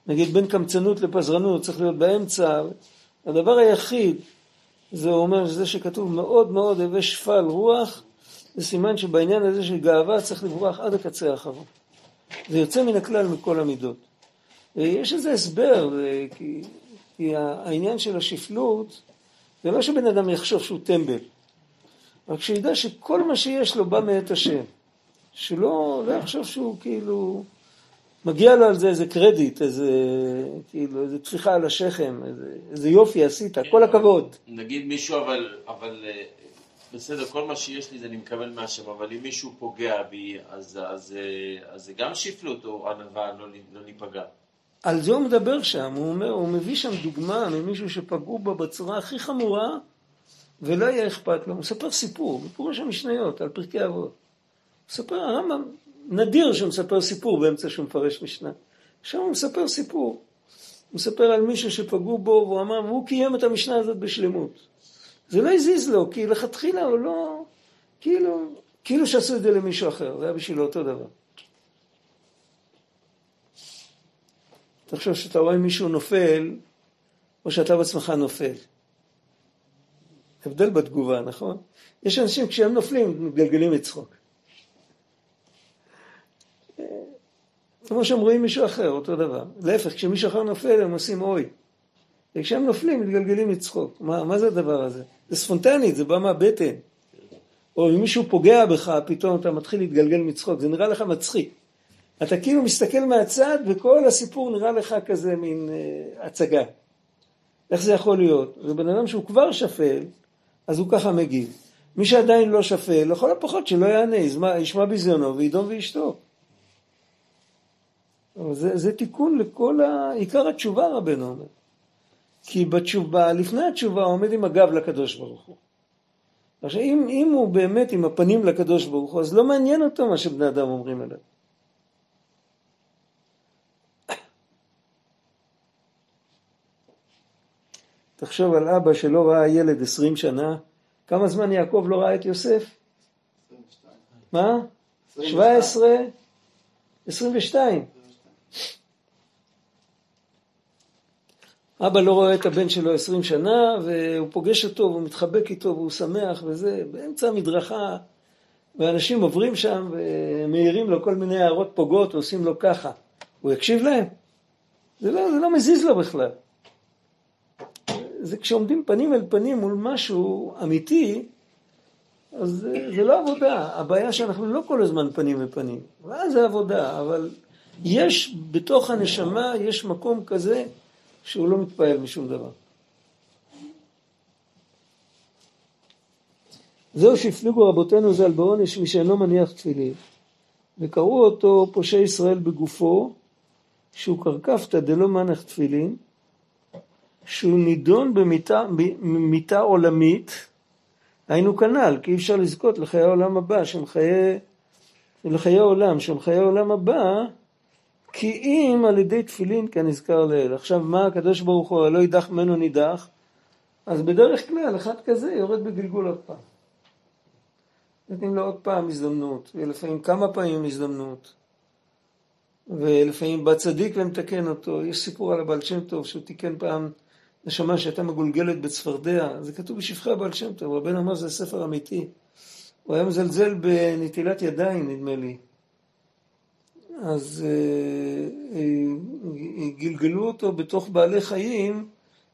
נגיד בין קמצנות לפזרנות, צריך להיות באמצע, הדבר היחיד, זה אומר שזה שכתוב מאוד מאוד הווה שפל רוח, זה סימן שבעניין הזה של גאווה צריך לברוח עד הקצה האחרון. זה יוצא מן הכלל מכל המידות. יש איזה הסבר, כי, כי העניין של השפלות, זה לא שבן אדם יחשוב שהוא טמבל, רק שידע שכל מה שיש לו בא מאת השם. שלא לא יחשוב שהוא כאילו, מגיע לו על זה איזה קרדיט, איזה, כאילו, איזה טפיחה על השכם, איזה, איזה יופי עשית, כל הכבוד. נגיד מישהו אבל, אבל אה, בסדר, כל מה שיש לי זה אני מקבל מהשם, אבל אם מישהו פוגע בי, אז, אז, אה, זה גם שפלות או ענווה, לא, לא ניפגע. על זה הוא מדבר שם, הוא, אומר, הוא מביא שם דוגמה ממישהו שפגעו בה בצורה הכי חמורה ולא היה אכפת לו, הוא מספר סיפור, בפירוש המשניות, על פרקי אבות. מספר הרמב"ם, נדיר שהוא מספר סיפור באמצע שהוא מפרש משנה. עכשיו הוא מספר סיפור. הוא מספר על מישהו שפגעו בו, והוא אמר, והוא קיים את המשנה הזאת בשלמות. זה לא הזיז לו, כי לכתחילה הוא לא, כאילו, כאילו שעשו את זה למישהו אחר, זה היה בשבילו אותו דבר. תחשוב שאתה רואה מישהו נופל, או שאתה בעצמך נופל. הבדל בתגובה, נכון? יש אנשים כשהם נופלים, מתגלגלים מצחוק. כמו שהם רואים מישהו אחר, אותו דבר. להפך, כשמישהו אחר נופל הם עושים אוי. וכשהם נופלים מתגלגלים לצחוק. מה, מה זה הדבר הזה? זה ספונטנית, זה בא מהבטן. או אם מישהו פוגע בך, פתאום אתה מתחיל להתגלגל מצחוק, זה נראה לך מצחיק. אתה כאילו מסתכל מהצד וכל הסיפור נראה לך כזה מין אה, הצגה. איך זה יכול להיות? זה בן אדם שהוא כבר שפל, אז הוא ככה מגיב. מי שעדיין לא שפל, לכל הפחות שלא יענה, ישמע ביזיונו וידום וישתוק. זה, זה תיקון לכל ה... עיקר התשובה רבנו אומר. כי בתשובה, לפני התשובה הוא עומד עם הגב לקדוש ברוך הוא. עכשיו אם, אם הוא באמת עם הפנים לקדוש ברוך הוא, אז לא מעניין אותו מה שבני אדם אומרים עליו. תחשוב על אבא שלא ראה ילד עשרים שנה, כמה זמן יעקב לא ראה את יוסף? 22. מה? 17? 22. אבא לא רואה את הבן שלו עשרים שנה, והוא פוגש אותו, והוא מתחבק איתו, והוא שמח וזה, באמצע המדרכה, ואנשים עוברים שם ומעירים לו כל מיני הערות פוגעות ועושים לו ככה. הוא יקשיב להם? זה לא, זה לא מזיז לו בכלל. זה כשעומדים פנים אל פנים מול משהו אמיתי, אז זה, זה לא עבודה. הבעיה שאנחנו לא כל הזמן פנים בפנים. ואז זה עבודה, אבל יש בתוך הנשמה, יש מקום כזה שהוא לא מתפעל משום דבר. זהו שהפליגו רבותינו ז"ל בעונש מי שאינו מניח תפילין, וקראו אותו פושעי ישראל בגופו, שהוא קרקפתא דלא מנח תפילין, שהוא נידון במיתה עולמית, היינו כנ"ל, כי אי אפשר לזכות לחיי העולם הבא, שהם חיי, לחיי העולם, שהם חיי העולם הבא, כי אם על ידי תפילין כנזכר לאל. עכשיו מה הקדוש ברוך הוא לא יידח ממנו נידח, אז בדרך כלל אחד כזה יורד בגלגול עוד פעם. נותנים לו עוד פעם הזדמנות, ולפעמים כמה פעמים הזדמנות. ולפעמים בא צדיק ומתקן אותו. יש סיפור על הבעל שם טוב שהוא תיקן פעם נשמה שהייתה מגולגלת בצפרדע, זה כתוב בשבחי הבעל שם טוב, רבן אמר זה ספר אמיתי. הוא היה מזלזל בנטילת ידיים נדמה לי. אז אה, אה, גלגלו אותו בתוך בעלי חיים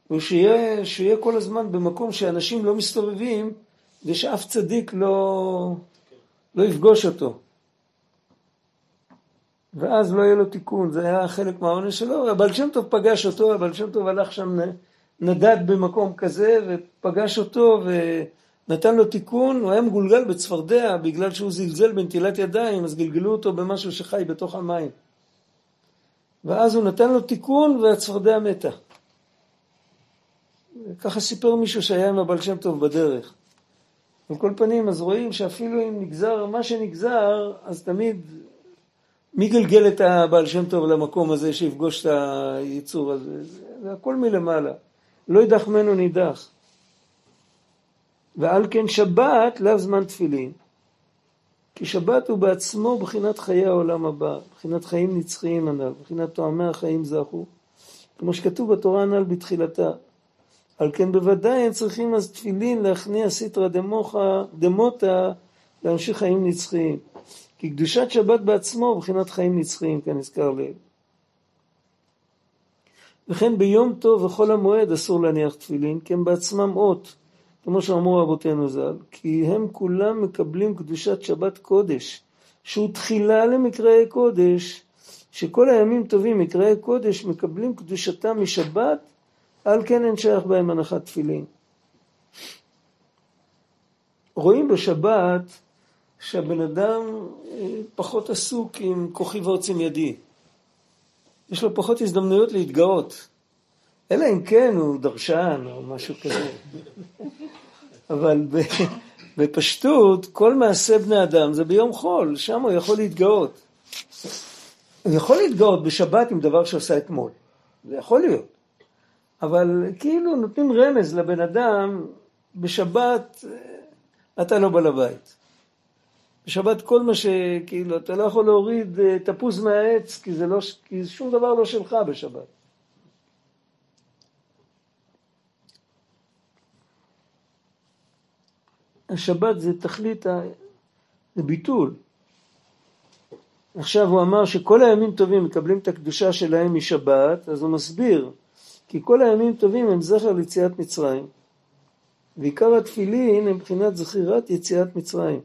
הוא שיהיה, שיהיה כל הזמן במקום שאנשים לא מסתובבים ושאף צדיק לא, לא יפגוש אותו. ואז לא יהיה לו תיקון, זה היה חלק מהעונש שלו, הבעל שם טוב פגש אותו, הבעל שם טוב הלך שם, נדד במקום כזה ופגש אותו ונתן לו תיקון, הוא היה מגולגל בצפרדע בגלל שהוא זלזל בנטילת ידיים, אז גלגלו אותו במשהו שחי בתוך המים. ואז הוא נתן לו תיקון והצפרדע מתה. ככה סיפר מישהו שהיה עם הבעל שם טוב בדרך. על כל פנים, אז רואים שאפילו אם נגזר מה שנגזר, אז תמיד מי גלגל את הבעל שם טוב למקום הזה שיפגוש את היצור הזה? זה הכל מלמעלה. לא ידח ממנו נידח. ועל כן שבת לאו זמן תפילין. כי שבת הוא בעצמו בחינת חיי העולם הבא, בחינת חיים נצחיים הנ"ל, בחינת תואמי החיים זכו, כמו שכתוב בתורה הנ"ל בתחילתה. על כן בוודאי הם צריכים אז תפילין להכניע סיטרא דמוטה, להמשיך חיים נצחיים. כי קדושת שבת בעצמו בחינת חיים נצחיים, כנזכר לעיל. וכן ביום טוב וחול המועד אסור להניח תפילין, כי הם בעצמם אות, כמו שאמרו רבותינו ז"ל, כי הם כולם מקבלים קדושת שבת קודש, שהוא תחילה למקראי קודש, שכל הימים טובים מקראי קודש מקבלים קדושתם משבת, על כן אין שייך בהם הנחת תפילין. רואים בשבת שהבן אדם אה, פחות עסוק עם כוחי ועוצם ידי. יש לו פחות הזדמנויות להתגאות. אלא אם כן הוא דרשן או משהו כזה. אבל בפשטות, כל מעשה בני אדם זה ביום חול, שם הוא יכול להתגאות. הוא יכול להתגאות בשבת עם דבר שעשה אתמול, זה יכול להיות. אבל כאילו נותנים רמז לבן אדם, בשבת אה, אתה לא בעל הבית. בשבת כל מה שכאילו, אתה לא יכול להוריד אה, תפוז מהעץ, כי, זה לא, כי שום דבר לא שלך בשבת. השבת זה תכלית, ה... זה ביטול. עכשיו הוא אמר שכל הימים טובים מקבלים את הקדושה שלהם משבת, אז הוא מסביר, כי כל הימים טובים הם זכר ליציאת מצרים, ועיקר התפילין הם מבחינת זכירת יציאת מצרים.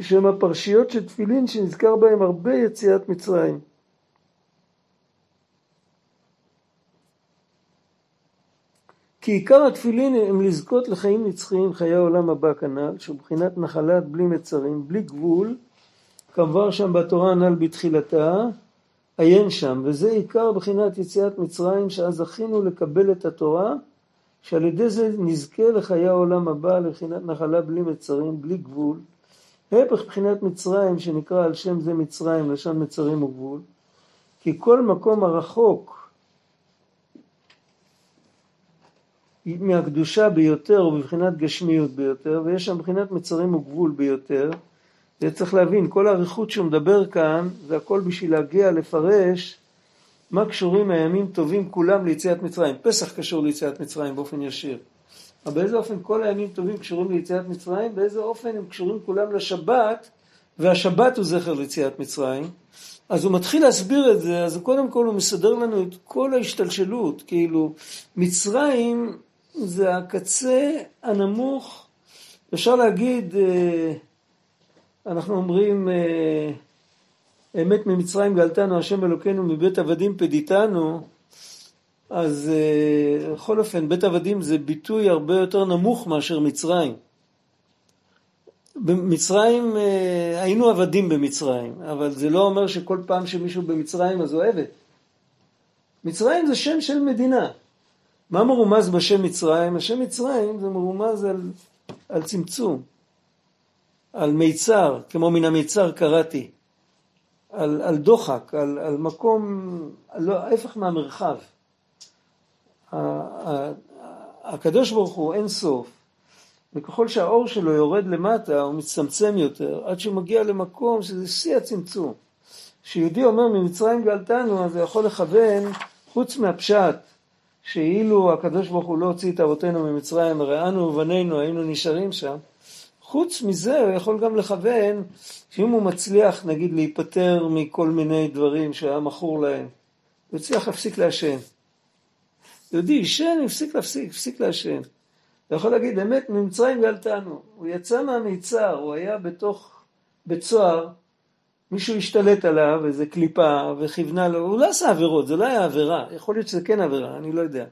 שהם הפרשיות של תפילין שנזכר בהם הרבה יציאת מצרים. כי עיקר התפילין הם לזכות לחיים נצחיים, חיי העולם הבא כנ"ל, שהוא מבחינת נחלת בלי מצרים, בלי גבול, כמובן שם בתורה הנ"ל בתחילתה, עיין שם, וזה עיקר בחינת יציאת מצרים, שאז זכינו לקבל את התורה, שעל ידי זה נזכה לחיי העולם הבא, לבחינת נחלה בלי מצרים, בלי גבול, הפך בחינת מצרים שנקרא על שם זה מצרים, לשון מצרים וגבול, כי כל מקום הרחוק מהקדושה ביותר ובבחינת גשמיות ביותר, ויש שם בחינת מצרים וגבול ביותר, זה צריך להבין, כל האריכות שהוא מדבר כאן, זה הכל בשביל להגיע לפרש מה קשורים הימים טובים כולם ליציאת מצרים. פסח קשור ליציאת מצרים באופן ישיר. אבל באיזה אופן כל הימים טובים קשורים ליציאת מצרים, באיזה אופן הם קשורים כולם לשבת, והשבת הוא זכר ליציאת מצרים. אז הוא מתחיל להסביר את זה, אז קודם כל הוא מסדר לנו את כל ההשתלשלות, כאילו מצרים זה הקצה הנמוך, אפשר להגיד, אה, אנחנו אומרים, אה, אמת ממצרים גלתנו השם אלוקינו מבית עבדים פדיתנו, אז אה, בכל אופן, בית עבדים זה ביטוי הרבה יותר נמוך מאשר מצרים. במצרים, אה, היינו עבדים במצרים, אבל זה לא אומר שכל פעם שמישהו במצרים אז הוא עבד. מצרים זה שם של מדינה. מה מרומז בשם מצרים? השם מצרים זה מרומז על, על צמצום, על מיצר, כמו מן המיצר קראתי, על, על דוחק, על, על מקום, לא, ההפך מהמרחב. הקדוש ברוך הוא אין סוף, וככל שהאור שלו יורד למטה הוא מצטמצם יותר, עד שהוא מגיע למקום שזה שיא הצמצום. כשיהודי אומר ממצרים גאלתנו, אז זה יכול לכוון, חוץ מהפשט, שאילו הקדוש ברוך הוא לא הוציא את אבותינו ממצרים, הרי אנו ובנינו היינו נשארים שם, חוץ מזה הוא יכול גם לכוון שאם הוא מצליח נגיד להיפטר מכל מיני דברים שהיה מכור להם, הוא הצליח להפסיק לעשן. יהודי עישן, הפסיק להפסיק, הפסיק לעשן. אתה יכול להגיד, אמת ממצרים גלתנו. הוא יצא מהמיצר, הוא היה בתוך בית סוהר, מישהו השתלט עליו, איזה קליפה, וכיוונה לו, הוא לא עשה עבירות, זה לא היה עבירה, יכול להיות שזה כן עבירה, אני לא יודע.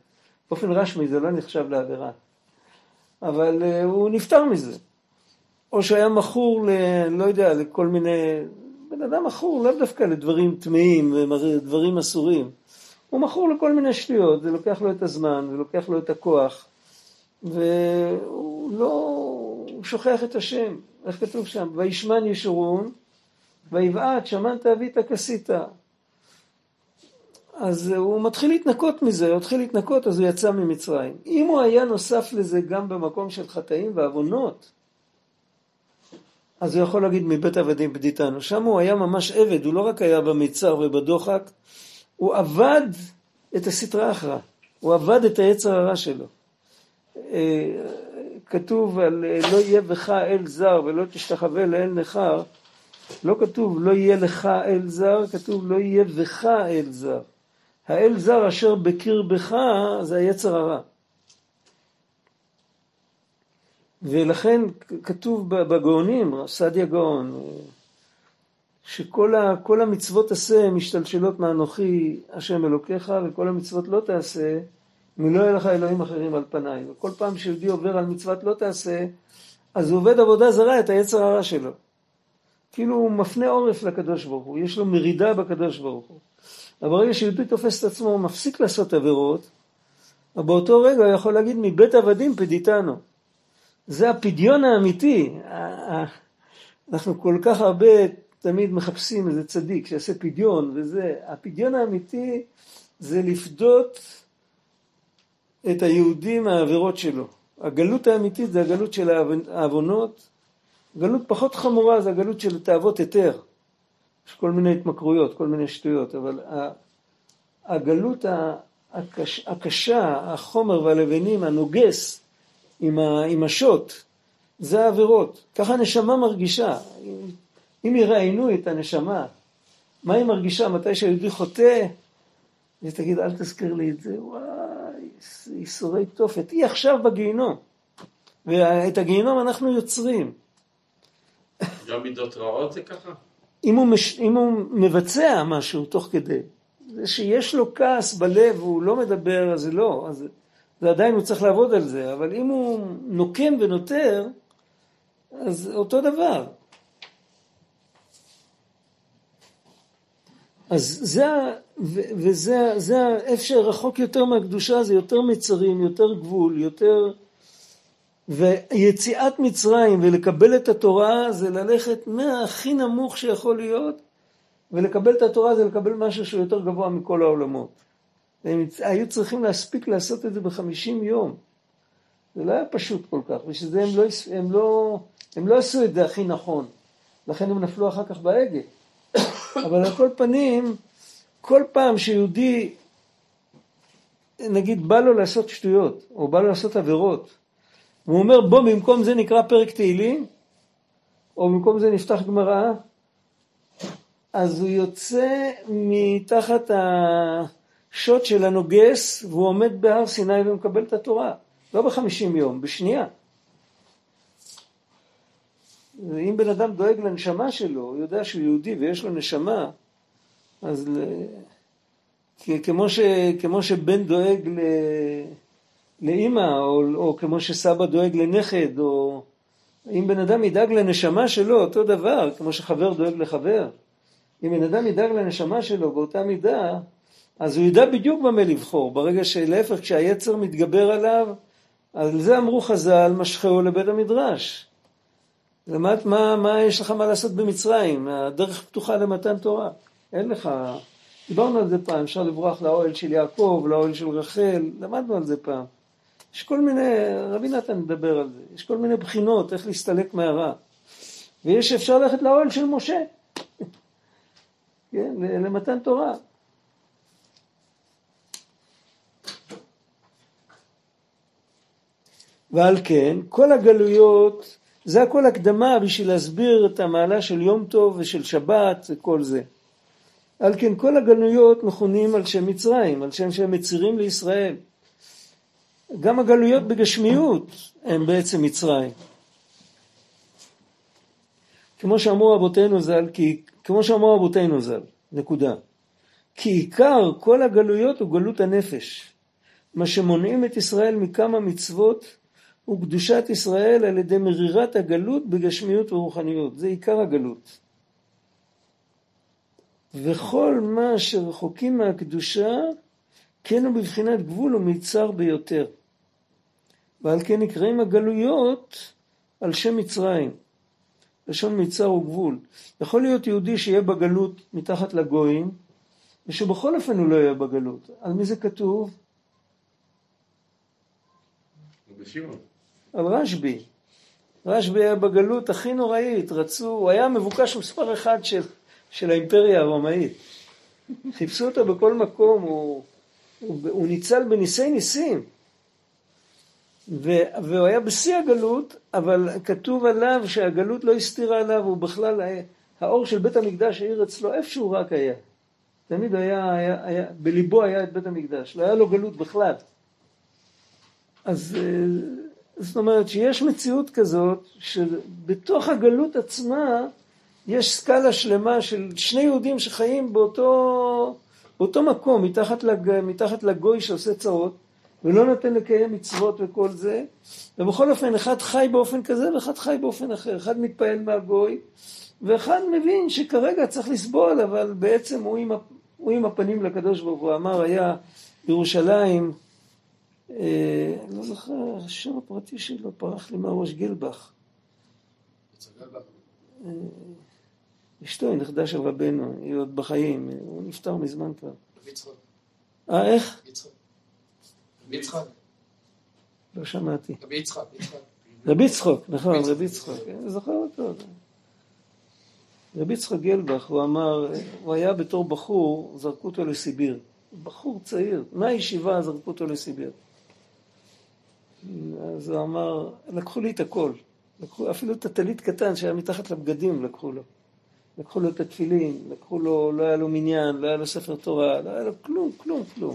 באופן רשמי זה לא נחשב לעבירה. אבל uh, הוא נפטר מזה. או שהיה מכור ל... לא יודע, לכל מיני... בן אדם מכור לאו דווקא לדברים טמאים ודברים אסורים. הוא מכור לכל מיני שטויות, זה לוקח לו את הזמן, ולוקח לו את הכוח, והוא לא... הוא שוכח את השם. איך כתוב שם? וישמן ישורון, ויבעט שמנת אבית כסית. אז הוא מתחיל להתנקות מזה, הוא מתחיל להתנקות אז הוא יצא ממצרים. אם הוא היה נוסף לזה גם במקום של חטאים ועוונות, אז הוא יכול להגיד מבית עבדים פדיתנו. שם הוא היה ממש עבד, הוא לא רק היה במיצר ובדוחק, הוא עבד את הסטרה אחרא, הוא עבד את היצר הרע שלו. אה, כתוב על לא יהיה בך אל זר ולא תשתחווה לאל נכר, לא כתוב לא יהיה לך אל זר, כתוב לא יהיה בך אל זר. האל זר אשר בקרבך זה היצר הרע. ולכן כתוב בגאונים, סעדיה גאון, שכל המצוות עשה משתלשלות מאנוכי השם אלוקיך וכל המצוות לא תעשה מלא יהיה לך אלוהים אחרים על פניי. וכל פעם שיהודי עובר על מצוות לא תעשה, אז הוא עובד עבודה זרה את היצר הרע שלו. כאילו הוא מפנה עורף לקדוש ברוך הוא, יש לו מרידה בקדוש ברוך הוא. אבל ברגע שיהודי תופס את עצמו, מפסיק לעשות עבירות, באותו רגע הוא יכול להגיד מבית עבדים פדיתנו. זה הפדיון האמיתי. אנחנו כל כך הרבה תמיד מחפשים איזה צדיק שיעשה פדיון וזה. הפדיון האמיתי זה לפדות את היהודי מהעבירות שלו. הגלות האמיתית זה הגלות של העוונות. גלות פחות חמורה זה הגלות של תאוות היתר. יש כל מיני התמכרויות, כל מיני שטויות, אבל הגלות הקש, הקשה, החומר והלבנים, הנוגס עם השוט, זה העבירות. ככה הנשמה מרגישה. אם יראיינו את הנשמה, מה היא מרגישה מתי שהיהודי חוטא, היא תגיד, אל תזכיר לי את זה, וואי, ייסורי תופת. היא עכשיו בגיהינום, ואת הגיהינום אנחנו יוצרים. גם מידות רעות זה ככה? אם הוא, מש, אם הוא מבצע משהו תוך כדי, זה שיש לו כעס בלב והוא לא מדבר, אז זה לא, אז זה עדיין הוא צריך לעבוד על זה, אבל אם הוא נוקם ונותר, אז אותו דבר. אז זה, וזה זה איפה שרחוק יותר מהקדושה, זה יותר מצרים, יותר גבול, יותר... ויציאת מצרים ולקבל את התורה זה ללכת מהכי נמוך שיכול להיות, ולקבל את התורה זה לקבל משהו שהוא יותר גבוה מכל העולמות. הם היו צריכים להספיק לעשות את זה בחמישים יום. זה לא היה פשוט כל כך, בשביל זה הם לא, הם, לא, הם לא עשו את זה הכי נכון. לכן הם נפלו אחר כך בהגה. אבל על כל פנים, כל פעם שיהודי, נגיד, בא לו לעשות שטויות, או בא לו לעשות עבירות, והוא אומר, בוא, במקום זה נקרא פרק תהילים, או במקום זה נפתח גמרא, אז הוא יוצא מתחת השוט של הנוגס, והוא עומד בהר סיני ומקבל את התורה. לא בחמישים יום, בשנייה. אם בן אדם דואג לנשמה שלו, הוא יודע שהוא יהודי ויש לו נשמה, אז. כמו, ש... כמו שבן דואג ל... לאימא, או, או כמו שסבא דואג לנכד, או אם בן אדם ידאג לנשמה שלו, אותו דבר, כמו שחבר דואג לחבר. אם בן אדם ידאג לנשמה שלו באותה מידה, אז הוא ידע בדיוק במה לבחור. ברגע שלהפך, כשהיצר מתגבר עליו, על זה אמרו חז"ל, משכהו לבית המדרש. למד מה, מה יש לך מה לעשות במצרים, הדרך פתוחה למתן תורה. אין לך, דיברנו על זה פעם, אפשר לברוח לאוהל של יעקב, לאוהל של רחל, למדנו על זה פעם. יש כל מיני, רבי נתן מדבר על זה, יש כל מיני בחינות איך להסתלק מהרע. ויש אפשר ללכת לאוהל של משה, כן, למתן תורה. ועל כן, כל הגלויות, זה הכל הקדמה בשביל להסביר את המעלה של יום טוב ושל שבת וכל זה. על כן כל הגלויות מכונים על שם מצרים, על שם שהם מצרים לישראל. גם הגלויות בגשמיות הם בעצם מצרים. כמו שאמרו אבותינו ז"ל, כי, כמו שאמרו אבותינו ז"ל, נקודה. כי עיקר כל הגלויות הוא גלות הנפש. מה שמונעים את ישראל מכמה מצוות הוא קדושת ישראל על ידי מרירת הגלות בגשמיות ורוחניות. זה עיקר הגלות. וכל מה שרחוקים מהקדושה, כן הוא בבחינת גבול ומיצר ביותר. ועל כן נקראים הגלויות על שם מצרים. לשון מיצר וגבול. יכול להיות יהודי שיהיה בגלות מתחת לגויים, ושבכל אופן הוא לא יהיה בגלות. על מי זה כתוב? על רשב"י. רשב"י היה בגלות הכי נוראית, רצו, הוא היה מבוקש מספר אחד של, של האימפריה הרומאית. חיפשו אותו בכל מקום, הוא, הוא, הוא ניצל בניסי ניסים. ו, והוא היה בשיא הגלות, אבל כתוב עליו שהגלות לא הסתירה עליו, הוא בכלל, היה, האור של בית המקדש העיר אצלו איפה שהוא רק היה. תמיד היה, היה, היה, בליבו היה את בית המקדש, לא היה לו גלות בכלל. אז אה, זאת אומרת שיש מציאות כזאת, שבתוך הגלות עצמה יש סקאלה שלמה של שני יהודים שחיים באותו, באותו מקום, מתחת, לג, מתחת לגוי שעושה צרות, ולא נותן לקיים מצוות וכל זה, ובכל אופן אחד חי באופן כזה ואחד חי באופן אחר, אחד מתפעל מהגוי, ואחד מבין שכרגע צריך לסבול, אבל בעצם הוא עם, הוא עם הפנים לקדוש ברוך הוא, אמר היה ירושלים, לא זוכר, השם הפרטי שלו פרח לי מהראש גילבך. אה, אשתו היא נכדה של רבנו, היא עוד בחיים, הוא נפטר מזמן כבר. אה, איך? רבי יצחק. לא שמעתי. רבי יצחק. רבי יצחוק, נכון, רבי יצחוק. אני זוכר אותו. רבי יצחק גלבך, הוא אמר, הוא היה בתור בחור, זרקו אותו לסיביר. בחור צעיר, מהישיבה זרקו אותו לסיביר. אז הוא אמר, לקחו לי את הכל. לקחו אפילו את הטלית קטן שהיה מתחת לבגדים, לקחו לו. לקחו לו את התפילין, לקחו לו, לא היה לו מניין, לא היה לו ספר תורה, לא היה לו כלום, כלום, כלום.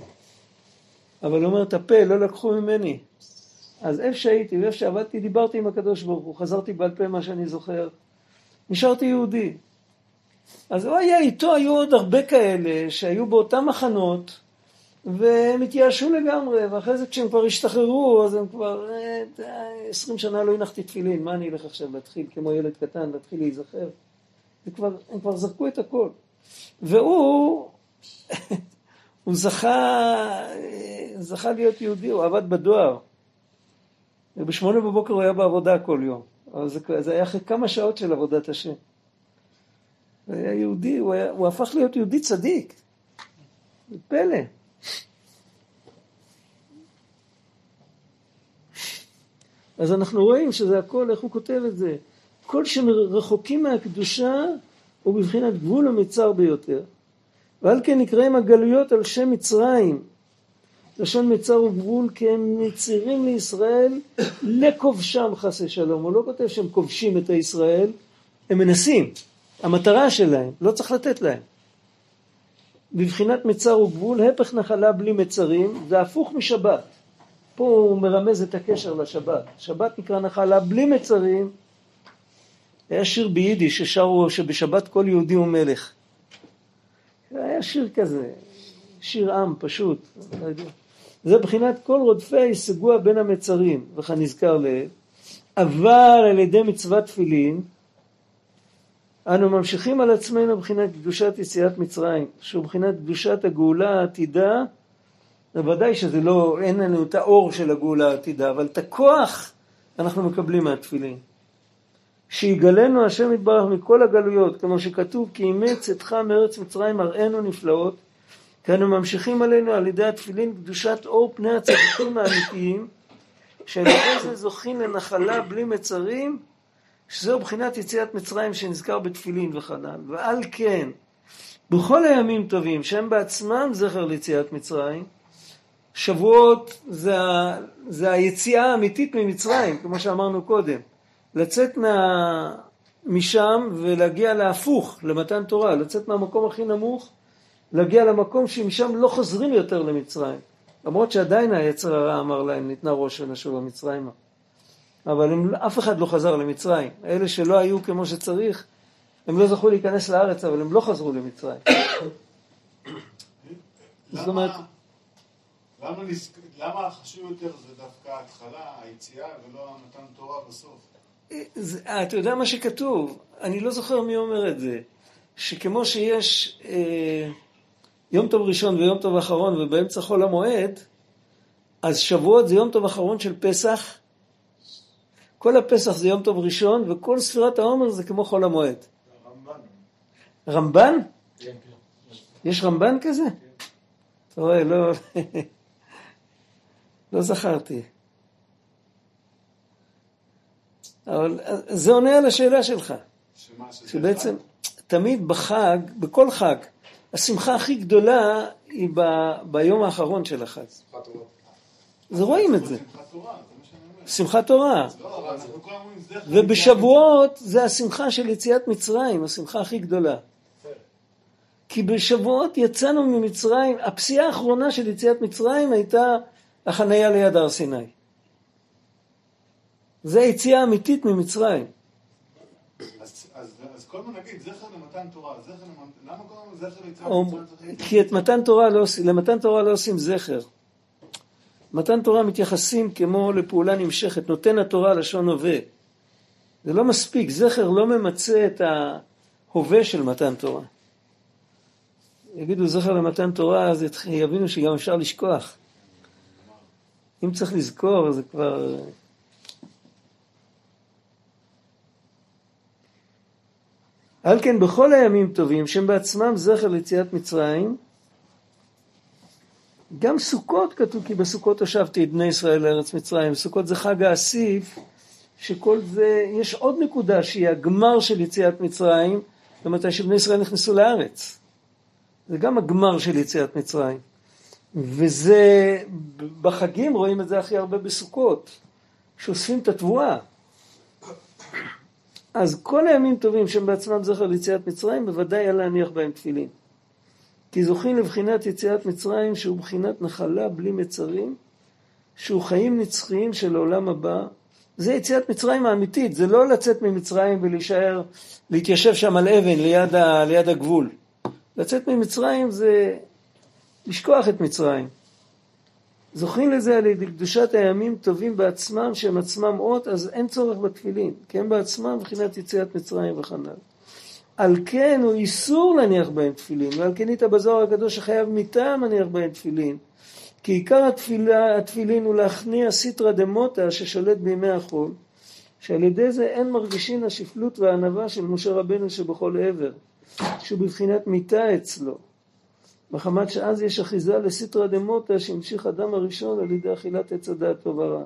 אבל הוא אומר, את הפה לא לקחו ממני. אז איפה שהייתי ואיפה שעבדתי, דיברתי עם הקדוש ברוך הוא, חזרתי בעל פה מה שאני זוכר. נשארתי יהודי. אז הוא היה איתו, היו עוד הרבה כאלה שהיו באותם מחנות, והם התייאשו לגמרי, ואחרי זה כשהם כבר השתחררו, אז הם כבר אה, עשרים שנה לא הנחתי תפילין, מה אני אלך עכשיו להתחיל כמו ילד קטן, להתחיל להיזכר? וכבר, הם כבר זרקו את הכל. והוא, הוא זכה, זכה להיות יהודי, הוא עבד בדואר. ובשמונה בבוקר הוא היה בעבודה כל יום. אבל זה, זה היה אחרי כמה שעות של עבודת השם. הוא היה יהודי, הוא, היה, הוא הפך להיות יהודי צדיק. זה פלא. אז אנחנו רואים שזה הכל, איך הוא כותב את זה? כל שרחוקים מהקדושה הוא בבחינת גבול המצר ביותר. ועל כן נקראים הגלויות על שם מצרים. לשון מצר וגבול כי הם נצירים לישראל לכובשם חסי שלום. הוא לא כותב שהם כובשים את הישראל, הם מנסים. המטרה שלהם, לא צריך לתת להם. בבחינת מצר וגבול, הפך נחלה בלי מצרים, זה הפוך משבת. פה הוא מרמז את הקשר לשבת. שבת נקרא נחלה בלי מצרים. היה שיר ביידיש ששרו שבשבת כל יהודי הוא מלך. היה שיר כזה, שיר עם פשוט. זה בחינת כל רודפי סגוע בין המצרים, וכנזכר לעיל. אבל על ידי מצוות תפילין, אנו ממשיכים על עצמנו מבחינת קדושת יציאת מצרים, שהוא מבחינת קדושת הגאולה העתידה, בוודאי שזה לא, אין לנו את האור של הגאולה העתידה, אבל את הכוח אנחנו מקבלים מהתפילין. שיגלנו השם יתברך מכל הגלויות, כמו שכתוב, כי אימץ אתך מארץ מצרים מראינו נפלאות, כי אנו ממשיכים עלינו על ידי התפילין קדושת אור פני הצדיקים האמיתיים, זה זוכים לנחלה בלי מצרים, שזהו בחינת יציאת מצרים שנזכר בתפילין וכנ"ל. ועל כן, בכל הימים טובים, שהם בעצמם זכר ליציאת מצרים, שבועות זה, זה היציאה האמיתית ממצרים, כמו שאמרנו קודם. לצאת מה... משם ולהגיע להפוך, למתן תורה, לצאת מהמקום הכי נמוך, להגיע למקום שמשם לא חוזרים יותר למצרים. למרות שעדיין היצר הרע אמר להם, ניתנה ראש ונשוב במצרימה. אבל הם, אף אחד לא חזר למצרים. אלה שלא היו כמו שצריך, הם לא זכו להיכנס לארץ, אבל הם לא חזרו למצרים. זאת אומרת, למה, למה, נזכ... למה חשוב יותר זה דווקא ההתחלה, היציאה, ולא מתן תורה בסוף? זה, אתה יודע מה שכתוב, אני לא זוכר מי אומר את זה, שכמו שיש אה, יום טוב ראשון ויום טוב אחרון ובאמצע חול המועד, אז שבועות זה יום טוב אחרון של פסח, כל הפסח זה יום טוב ראשון וכל ספירת העומר זה כמו חול המועד. רמב"ן? יש רמב"ן כזה? אתה רואה, לא... לא זכרתי. אבל זה עונה על השאלה שלך. שמה, שבעצם אחד? תמיד בחג, בכל חג, השמחה הכי גדולה היא ב, ביום האחרון של החג. אז רואים את זה. שמחת תורה. לא. ובשבועות זה השמחה של יציאת מצרים, השמחה הכי גדולה. כי בשבועות יצאנו ממצרים, הפסיעה האחרונה של יציאת מצרים הייתה החניה ליד הר סיני. זה היציאה האמיתית ממצרים. אז- אז- אז כל הזמן נגיד זכר למתן תורה, זכר למתן... למה כל הזמן זכר ליציאת מצרים? כי את מתן תורה לא למתן תורה לא עושים זכר. מתן תורה מתייחסים כמו לפעולה נמשכת, נותן התורה לשון הווה. זה לא מספיק, זכר לא ממצה את ההווה של מתן תורה. יגידו זכר למתן תורה, אז יבינו שגם אפשר לשכוח. אם צריך לזכור, זה כבר... על כן בכל הימים טובים שהם בעצמם זכר ליציאת מצרים, גם סוכות כתוב כי בסוכות הושבתי את בני ישראל לארץ מצרים, סוכות זה חג האסיף, שכל זה, יש עוד נקודה שהיא הגמר של יציאת מצרים, ומתי שבני ישראל נכנסו לארץ. זה גם הגמר של יציאת מצרים. וזה, בחגים רואים את זה הכי הרבה בסוכות, שאוספים את התבואה. אז כל הימים טובים שהם בעצמם זכר ליציאת מצרים, בוודאי היה להניח בהם תפילין. כי זוכים לבחינת יציאת מצרים, שהוא בחינת נחלה בלי מצרים, שהוא חיים נצחיים של העולם הבא. זה יציאת מצרים האמיתית, זה לא לצאת ממצרים ולהישאר, להתיישב שם על אבן ליד, ה, ליד הגבול. לצאת ממצרים זה לשכוח את מצרים. זוכים לזה על ידי קדושת הימים טובים בעצמם, שהם עצמם אות, אז אין צורך בתפילין, כי הם בעצמם מבחינת יציאת מצרים וכנ"ל. על כן הוא איסור להניח בהם תפילין, ועל כן איתה בזוהר הקדוש שחייב מטעם להניח בהם תפילין. כי עיקר התפילה, התפילין הוא להכניע סיטרא דמותא ששולט בימי החול, שעל ידי זה אין מרגישין השפלות והענווה של משה רבנו שבכל עבר, שהוא בבחינת מיתה אצלו. מחמת שאז יש אחיזה לסיטרא דמותא שהמשיך אדם הראשון על ידי אכילת עץ הדעת טוב ורע.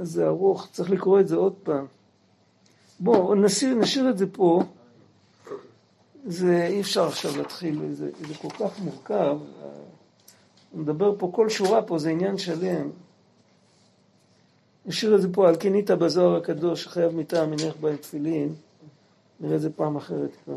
זה ארוך, צריך לקרוא את זה עוד פעם. בואו נשאיר, נשאיר את זה פה. זה אי אפשר עכשיו להתחיל, זה, זה כל כך מורכב. נדבר פה, כל שורה פה זה עניין שלם. נשאיר את זה פה, על כן איתה בזוהר הקדוש, חייב מטעם מניח בהם תפילין. נראה את זה פעם אחרת כבר.